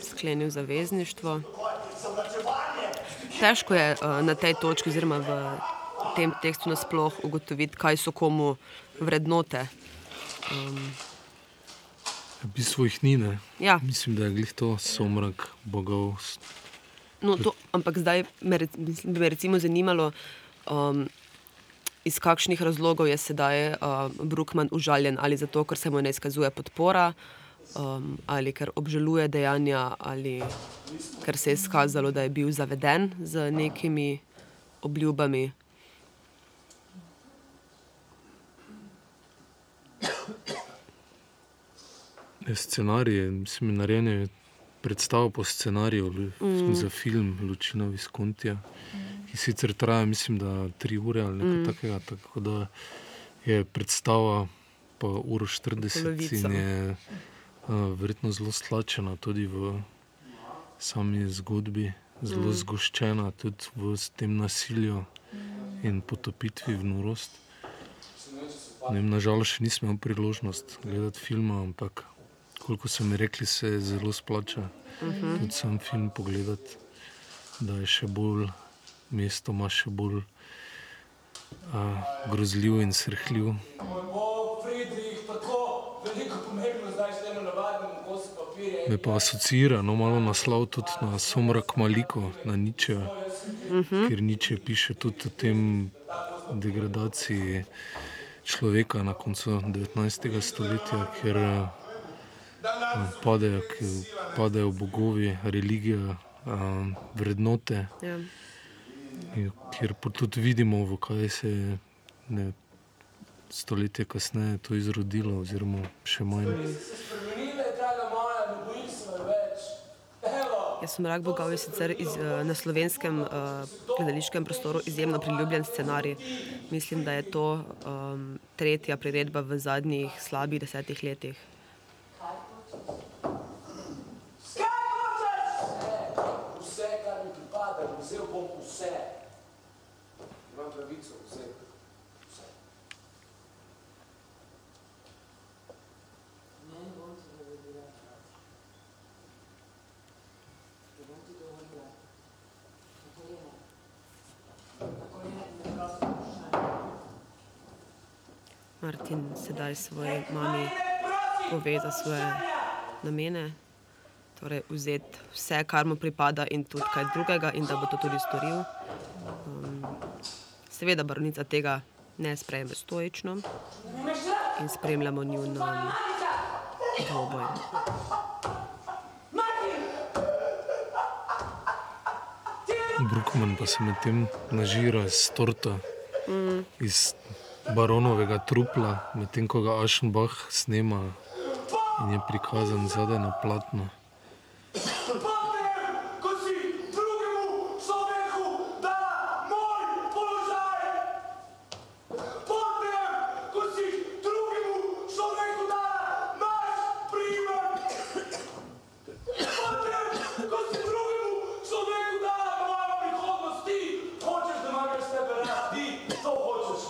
Speaker 2: sklenil zavezništvo. Težko je uh, na tej točki, oziroma v tem tekstu nasploh ugotoviti, kaj so komu vrednote.
Speaker 1: V bistvu jih ni, ne?
Speaker 2: Ja.
Speaker 1: Mislim, da je glih to somrak bogov.
Speaker 2: No, to, ampak zdaj me, rec- mislim, bi me recimo zanimalo, um, iz kakšnih razlogov je sedaj uh, Brookman užaljen, ali zato, ker se mu ne izkazuje podpora, um, ali ker obžaluje dejanja, ali ker se je izkazalo, da je bil zaveden z nekimi obljubami.
Speaker 1: Je Scenarij, mislim, narejen je predstava po scenariju mm. za film Lučina Viskontija, ki sicer traja, mislim, da tri ure ali nekaj mm. takega. Tako da je predstava pa uro 40
Speaker 2: Polovica.
Speaker 1: in je uh, verjetno zelo stlačena tudi v sami zgodbi, zelo mm. zgoščena tudi v tem nasilju in potopitvi v norost. Nažalost, še nisem imel priložnost gledati filma, ampak koliko so mi rekli, se zelo splača uh -huh. tudi sam film pogledati, da je še bolj mestoma, še bolj uh, grozljiv in srhljiv. Me pa asocira no, malo naslov tudi na Somrak Maliko, na Niče, uh -huh. ker Niče piše tudi o tem degradaciji človeka na koncu 19. stoletja, ker eh, padejo, ki- padejo bogovi, religija, eh, vrednote.
Speaker 2: Ja.
Speaker 1: In Kjer pa tudi vidimo, v kaj se je ne, stoletje kasneje to izrodilo, oziroma še manj.
Speaker 2: Jaz sem Rak Bogov je sicer iz, na slovenskem uh, gledališkem prostoru izjemno priljubljen scenarij. Mislim, da je to um, tretja priredba v zadnjih slabih desetih letih.
Speaker 7: skaj hočeš? Vse, kar mi pripada, vzel bom vse. Imam pravico vzeti. Vse.
Speaker 2: Martin sedaj svoji mami pove za svoje namene, torej vzeti vse, kar mu pripada, in tudi kaj drugega, in da bo to tudi storil. Um, seveda, baronica tega ne sprejme stoično in spremljamo njun um, dvoboj.
Speaker 1: Brookman pa se medtem nažira s torto mm. iz baronovega trupla, medtem ko ga Ašenbach snema in je prikazan zadaj na platno.
Speaker 7: Potem, ko si drugemu človeku da moj položaj. Potem, ko si drugemu človeku da naš primer. Potem, ko si drugemu človeku da mojo prihodnost, ti hočeš, da imam jaz tebe rad, ti to hočeš.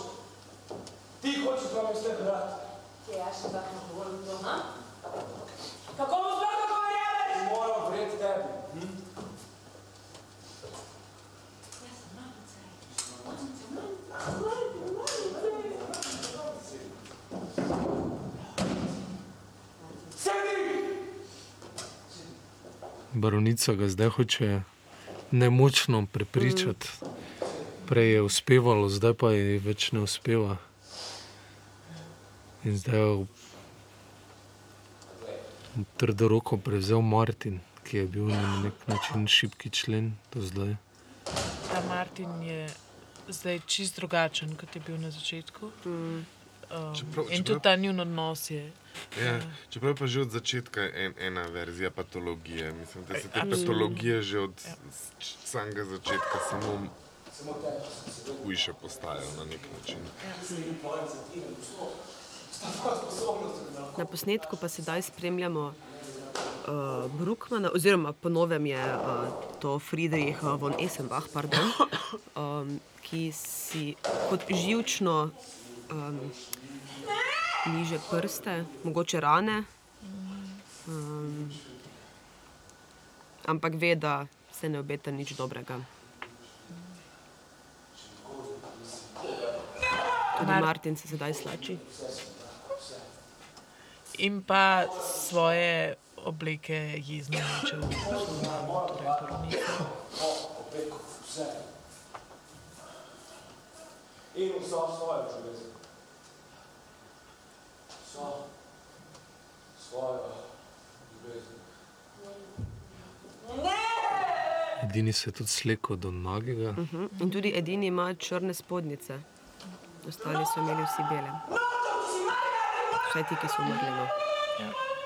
Speaker 7: Ti hočeš, da imam jaz tebe rad.
Speaker 4: Kako bo sploh tako verjameš?
Speaker 7: Moram verjeti tebi. Hm? Sedi!
Speaker 1: Baronica ga zdaj hoče nemočno prepričati. Prej je uspevalo, zdaj pa je več ne uspeva. In zdaj je v trdo roko prevzel Martin, ki je bil na nek način šibki člen do zdaj.
Speaker 3: Ta Martin je zdaj čist drugačen, kot je bil na začetku. Um,
Speaker 5: Čeprav-
Speaker 3: in
Speaker 5: čeprav-
Speaker 3: tudi ta njun odnos je.
Speaker 5: Ja, čeprav je pa že od začetka en, ena verzija patologije. Mislim, da se te patologije že od s- samega začetka samo hujše postajajo na nek način.
Speaker 2: Na posnetku pa sedaj spremljamo uh, Brookmana, oziroma ponovem je uh, to Friedrich von Essenbach, pardon, um, (coughs) ki si kot živčno um, liže prste, mogoče rane, um, ampak ve, da se ne obeta nič dobrega. Tudi
Speaker 3: Mar-
Speaker 2: Martin se sedaj slači.
Speaker 3: In pa svoje obleke jezno meče v službo, torej porodnico.
Speaker 6: In vso svojo ljubezen. Vso svojo ljubezen.
Speaker 1: Edini se je tudi slekel do nagega.
Speaker 2: Mhm. In tudi edini ima črne spodnjice, ostali so imeli vsi bele. Vsaj ti, ki so umrli. No.
Speaker 3: Ja.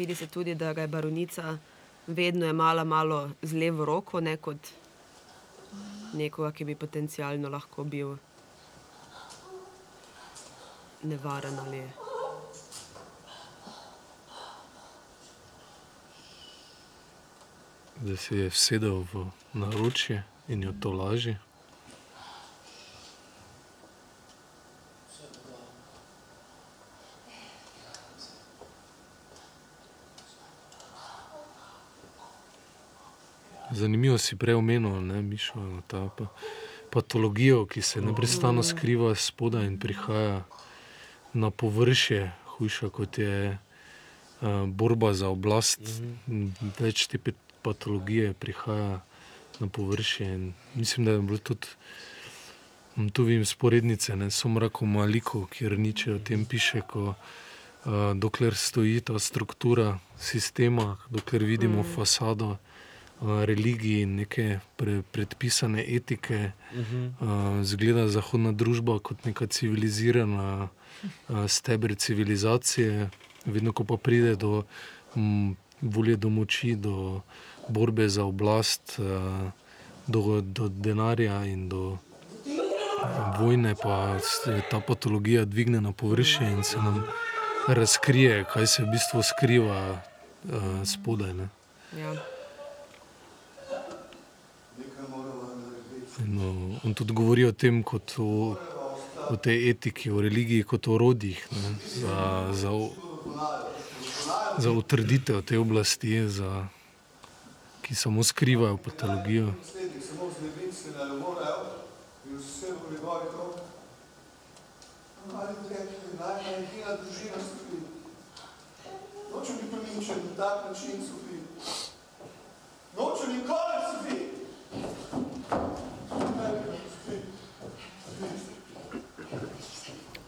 Speaker 2: Vidi se tudi, da ga je baronica vedno imala malo z levo roko, ne kot nekoga, ki bi potencialno lahko bil nevaren ali.
Speaker 1: da se je vsedel v naročje in jo to laži. Zanimivo si prej omenil, ne, Mišo, ta pa, patologijo, ki se neprestano skriva spodaj in prihaja na površje, hujša kot je uh, borba za oblast. -hmm. Več te patologije prihaja na površje. In mislim, da je bilo tudi. Tu vidim sporednice, ne so mrako maliko, kjer niče o tem piše, ko uh, dokler stoji ta struktura sistema, dokler vidimo mm. fasado uh, religiji in neke pre, predpisane etike, uh, zgleda zahodna družba kot neka civilizirana uh, steber civilizacije, vedno ko pa pride do m, volje do moči, do borbe za oblast, uh, do, do denarja in do vojne, pa ta patologija dvigne na površje in se nam razkrije, kaj se v bistvu skriva uh, spodaj. Ne.
Speaker 2: Ja.
Speaker 1: In, uh, on tudi govori o tem, kot o, o tej etiki, o religiji, kot o rodih, ne, za, za, za utrditev te oblasti, za, ki samo skrivajo patologijo.
Speaker 6: Nočem biti polinčen na tak način, Sofi. Nočem nikoli, Sofi.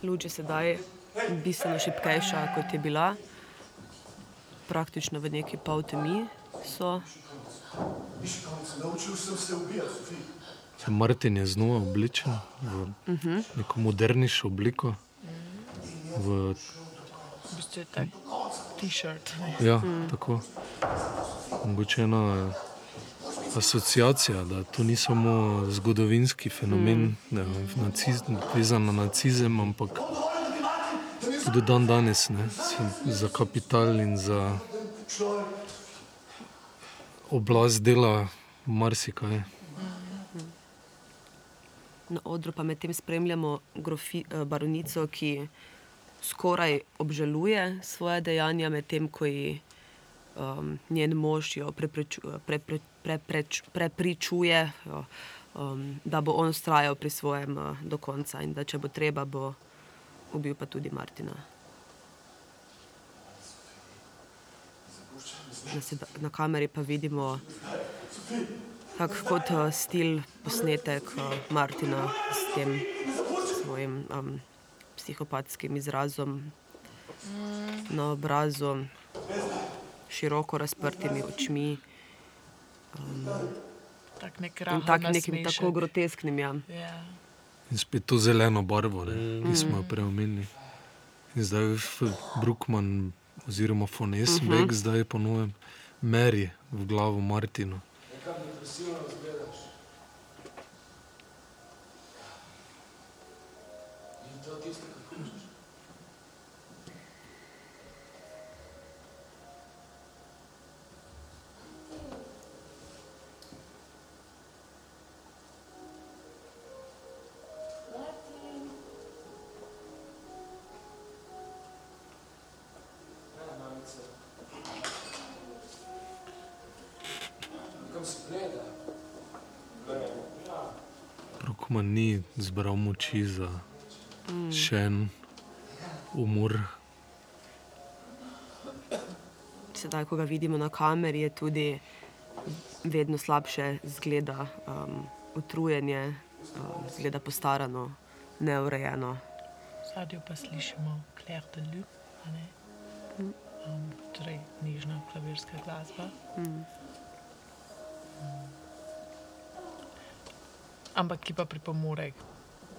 Speaker 2: Luč je sedaj bistveno šipkejša, kot je bila. Praktično v neki pol temi so.
Speaker 6: Sofi.
Speaker 1: Martin je znova oblečen v neko modernejšo obliko. V,
Speaker 3: bistvu je tak t-shirt.
Speaker 1: ja, mm. tako. Mogoče ena asociacija, da to ni samo zgodovinski fenomen, mm. naciz, vezan na nacizem, ampak tudi dan danes ne, za kapital in za oblast dela marsikaj.
Speaker 2: Na odru pa medtem spremljamo grofi, eh, baronico, ki skoraj obžaluje svoje dejanja, medtem ko ji um, njen mož jo prepreču, prepre, prepreč, prepričuje, jo, um, da bo on vztrajal pri svojem uh, do konca in da če bo treba, bo ubil pa tudi Martina. Na, seda, na kameri pa vidimo tak kot uh, stil posnetek uh, Martina s tem svojim um, psihopatskim izrazom na obrazu, široko razprtimi očmi
Speaker 3: Tak nek
Speaker 2: in tak, nekim tako grotesknim. Ja.
Speaker 3: Ja.
Speaker 1: In spet to zeleno barvo, ne, ki smo jo prej omenili. In zdaj F- Brookman oziroma Fones uh -huh. zdaj po novem meri v glavo Martinu.
Speaker 6: Nekam depresivno izgledaš.
Speaker 1: Zbral moči za še en umor.
Speaker 2: Sedaj, ko ga vidimo na kameri, je tudi vedno slabše zgleda, um, utrujenje, um, zgleda postarano, neurejeno.
Speaker 3: V zadju pa slišimo Claire de Lune, a ne? Um, torej, nižna klavirska glasba. Mm. Ampak ki pa pripomore k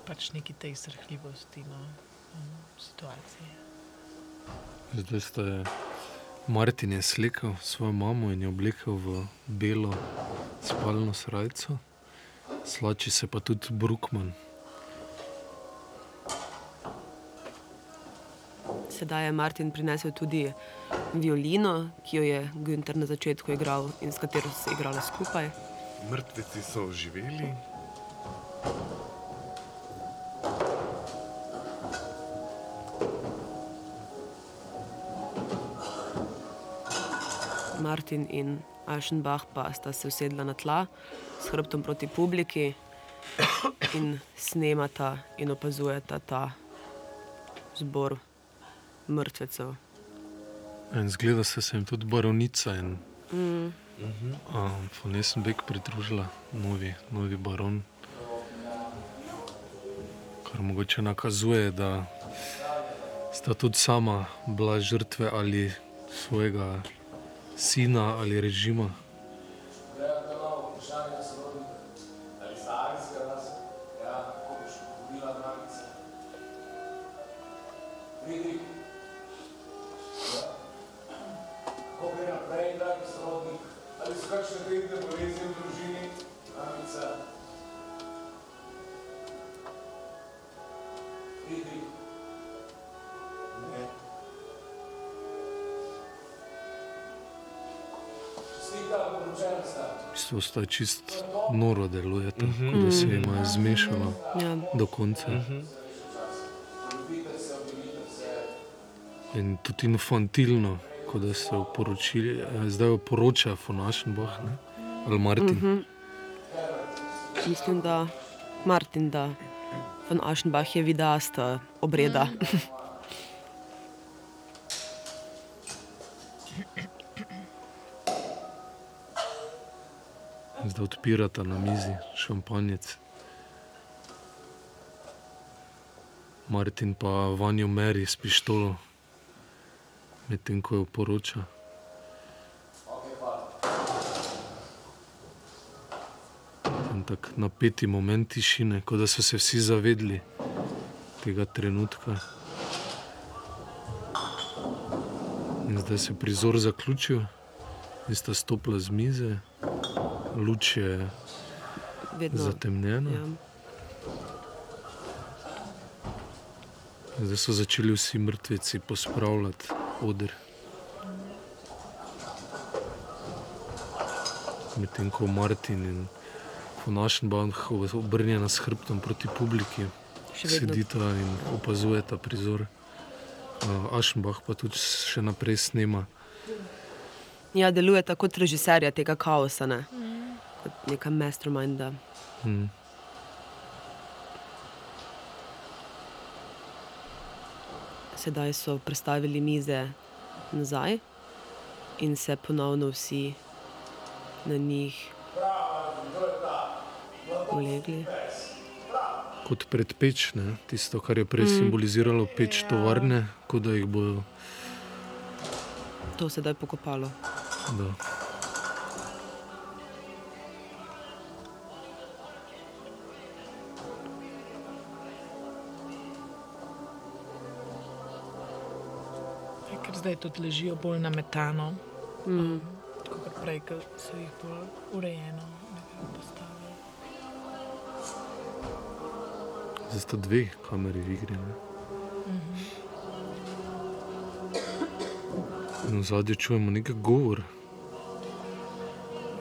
Speaker 3: pač neki tej srhljivosti no, um, situacije.
Speaker 1: Zdaj ste Martin je slikal svojo mamo in jo oblekel v belo spalno srajco, slači se pa tudi Brookman.
Speaker 2: Sedaj je Martin prinesel tudi violino, ki jo je Günter na začetku igral in s katero so se igrali skupaj.
Speaker 5: Mrtveci so oživeli,
Speaker 2: Martin in Ašenbach pa sta se usedla na tla s hrbtom proti publiki in snemata in opazujeta ta zbor mrtvecev.
Speaker 1: In zgleda se, se jim tudi baronica in mm. um, Fonesenbek pridružila, novi, novi baron. Kar mogoče nakazuje, da sta tudi sama bila žrtve ali svojega sina ali režima.
Speaker 6: V
Speaker 1: bistvu sta čist noro delujeta, mm -hmm. da se jim je zmešalo
Speaker 2: Ja.
Speaker 1: do konca. Mm -hmm. In tudi infantilno, kot da se oporočili, eh, zdaj oporoča Fonašenbach ali Martin. Mm -hmm.
Speaker 2: Mislim, da Martin, da von Ašenbach je vidasta obreda. Mm. (laughs)
Speaker 1: odpirata na mizi šampanjec. Martin pa vanjo meri s pištolo, medtem ko jo poroča. In tako napeti moment tišine, kot da so se vsi zavedli tega trenutka. In zdaj se je prizor zaključil, in sta stopila z mize, luč je
Speaker 2: Vedno.
Speaker 1: zatemnjena.
Speaker 2: Ja.
Speaker 1: Zdaj so začeli vsi mrtveci pospravljati oder. Medtem ko Martin in Fonašenbach obrnjena s hrbtom proti publiki, sedita in opazujeta prizor. Uh, Ašenbach pa tudi še naprej snema.
Speaker 2: ja, deluje tako kot režiserja tega kaosa, ne? Kot neka masterminda.
Speaker 1: Mm.
Speaker 2: Sedaj so prestavili mize nazaj in se ponovno vsi na njih ulegli.
Speaker 1: Kot pred peč, ne? tisto, kar je prej mm. simboliziralo peč tovarne, kot da jih bodo.
Speaker 2: To sedaj pokopalo.
Speaker 1: Da.
Speaker 3: Zdaj tudi ležijo bolj nametano. Mm. Kot prej, ko so jih bolj urejeno nekako postavili.
Speaker 1: Zdaj sta dve kameri v igri. Ne? In v zadnjem čujemo nekaj govor.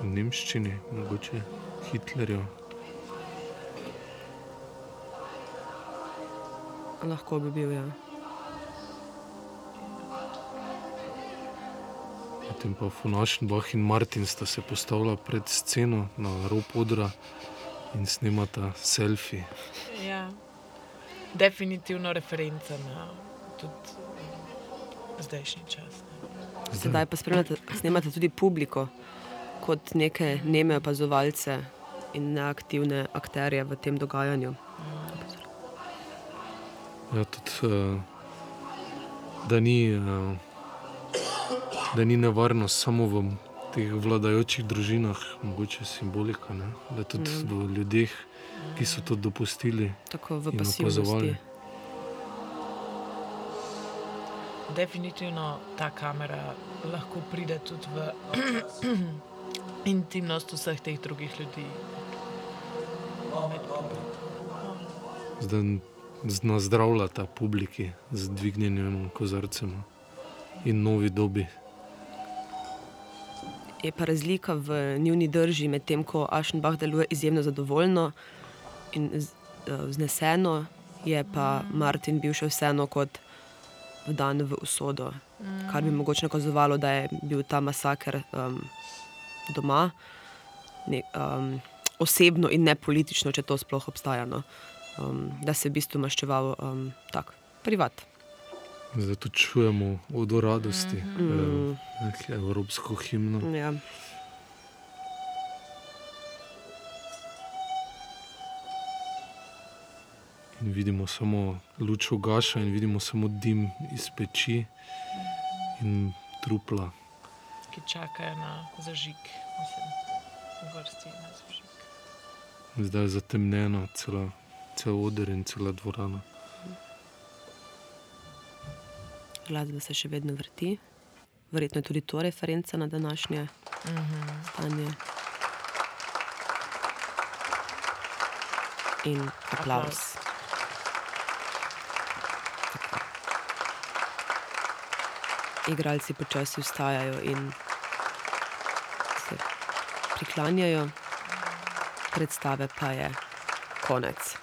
Speaker 1: V nemščini, mogoče Hitlerjev.
Speaker 2: Lahko bi bil, ja.
Speaker 1: Potem pa Funašenbach in Martin sta se postavila pred sceno na rob odra in snemata selfie.
Speaker 3: Ja. Definitivno referenca na tudi eh, zdajšnji čas. Ne.
Speaker 2: Sedaj pa spremljate, snemate tudi publiko kot neke neme opazovalce in neaktivne akterje v tem dogajanju.
Speaker 1: Ja, tudi, uh, da, ni, uh, da ni nevarnost samo v teh vladajočih družinah, mogoče simbolika, ne? da tudi mm. v ljudeh, ki so to dopustili.
Speaker 2: Tako v pasivnosti.
Speaker 3: Definitivno ta kamera lahko pride tudi v (clears throat) intimnost vseh teh drugih ljudi.
Speaker 1: Zdaj nazdravlja ta publiki z dvignjenim kozarcem in novi dobi.
Speaker 2: Je pa razlika v njuni drži, medtem ko Ašenbach deluje izjemno zadovoljno in eh, vzneseno, je pa Martin bil še vseeno kot vdan v usodo, kar bi mogoče nakazovalo, da je bil ta masaker um, doma, ne, um, osebno in ne politično, če to sploh obstaja. No. Um, da se je v bistvu maščeval um, tak, privat.
Speaker 1: Zdaj tu čujemo od radosti, mm. eh, evropsko himno.
Speaker 2: Ja.
Speaker 1: In vidimo samo luč ugaša, in vidimo samo dim iz peči in trupla.
Speaker 3: ki čakajo na zažig, mislim, v vrsti na zažig.
Speaker 1: Zdaj je zatemnjeno, cela, cel oder in cela dvorana.
Speaker 2: Glasba se še vedno vrti. Verjetno je tudi to referenca na današnje stanje. In aplaus. Igralci počasi vstajajo in se priklanjajo, predstave pa je konec.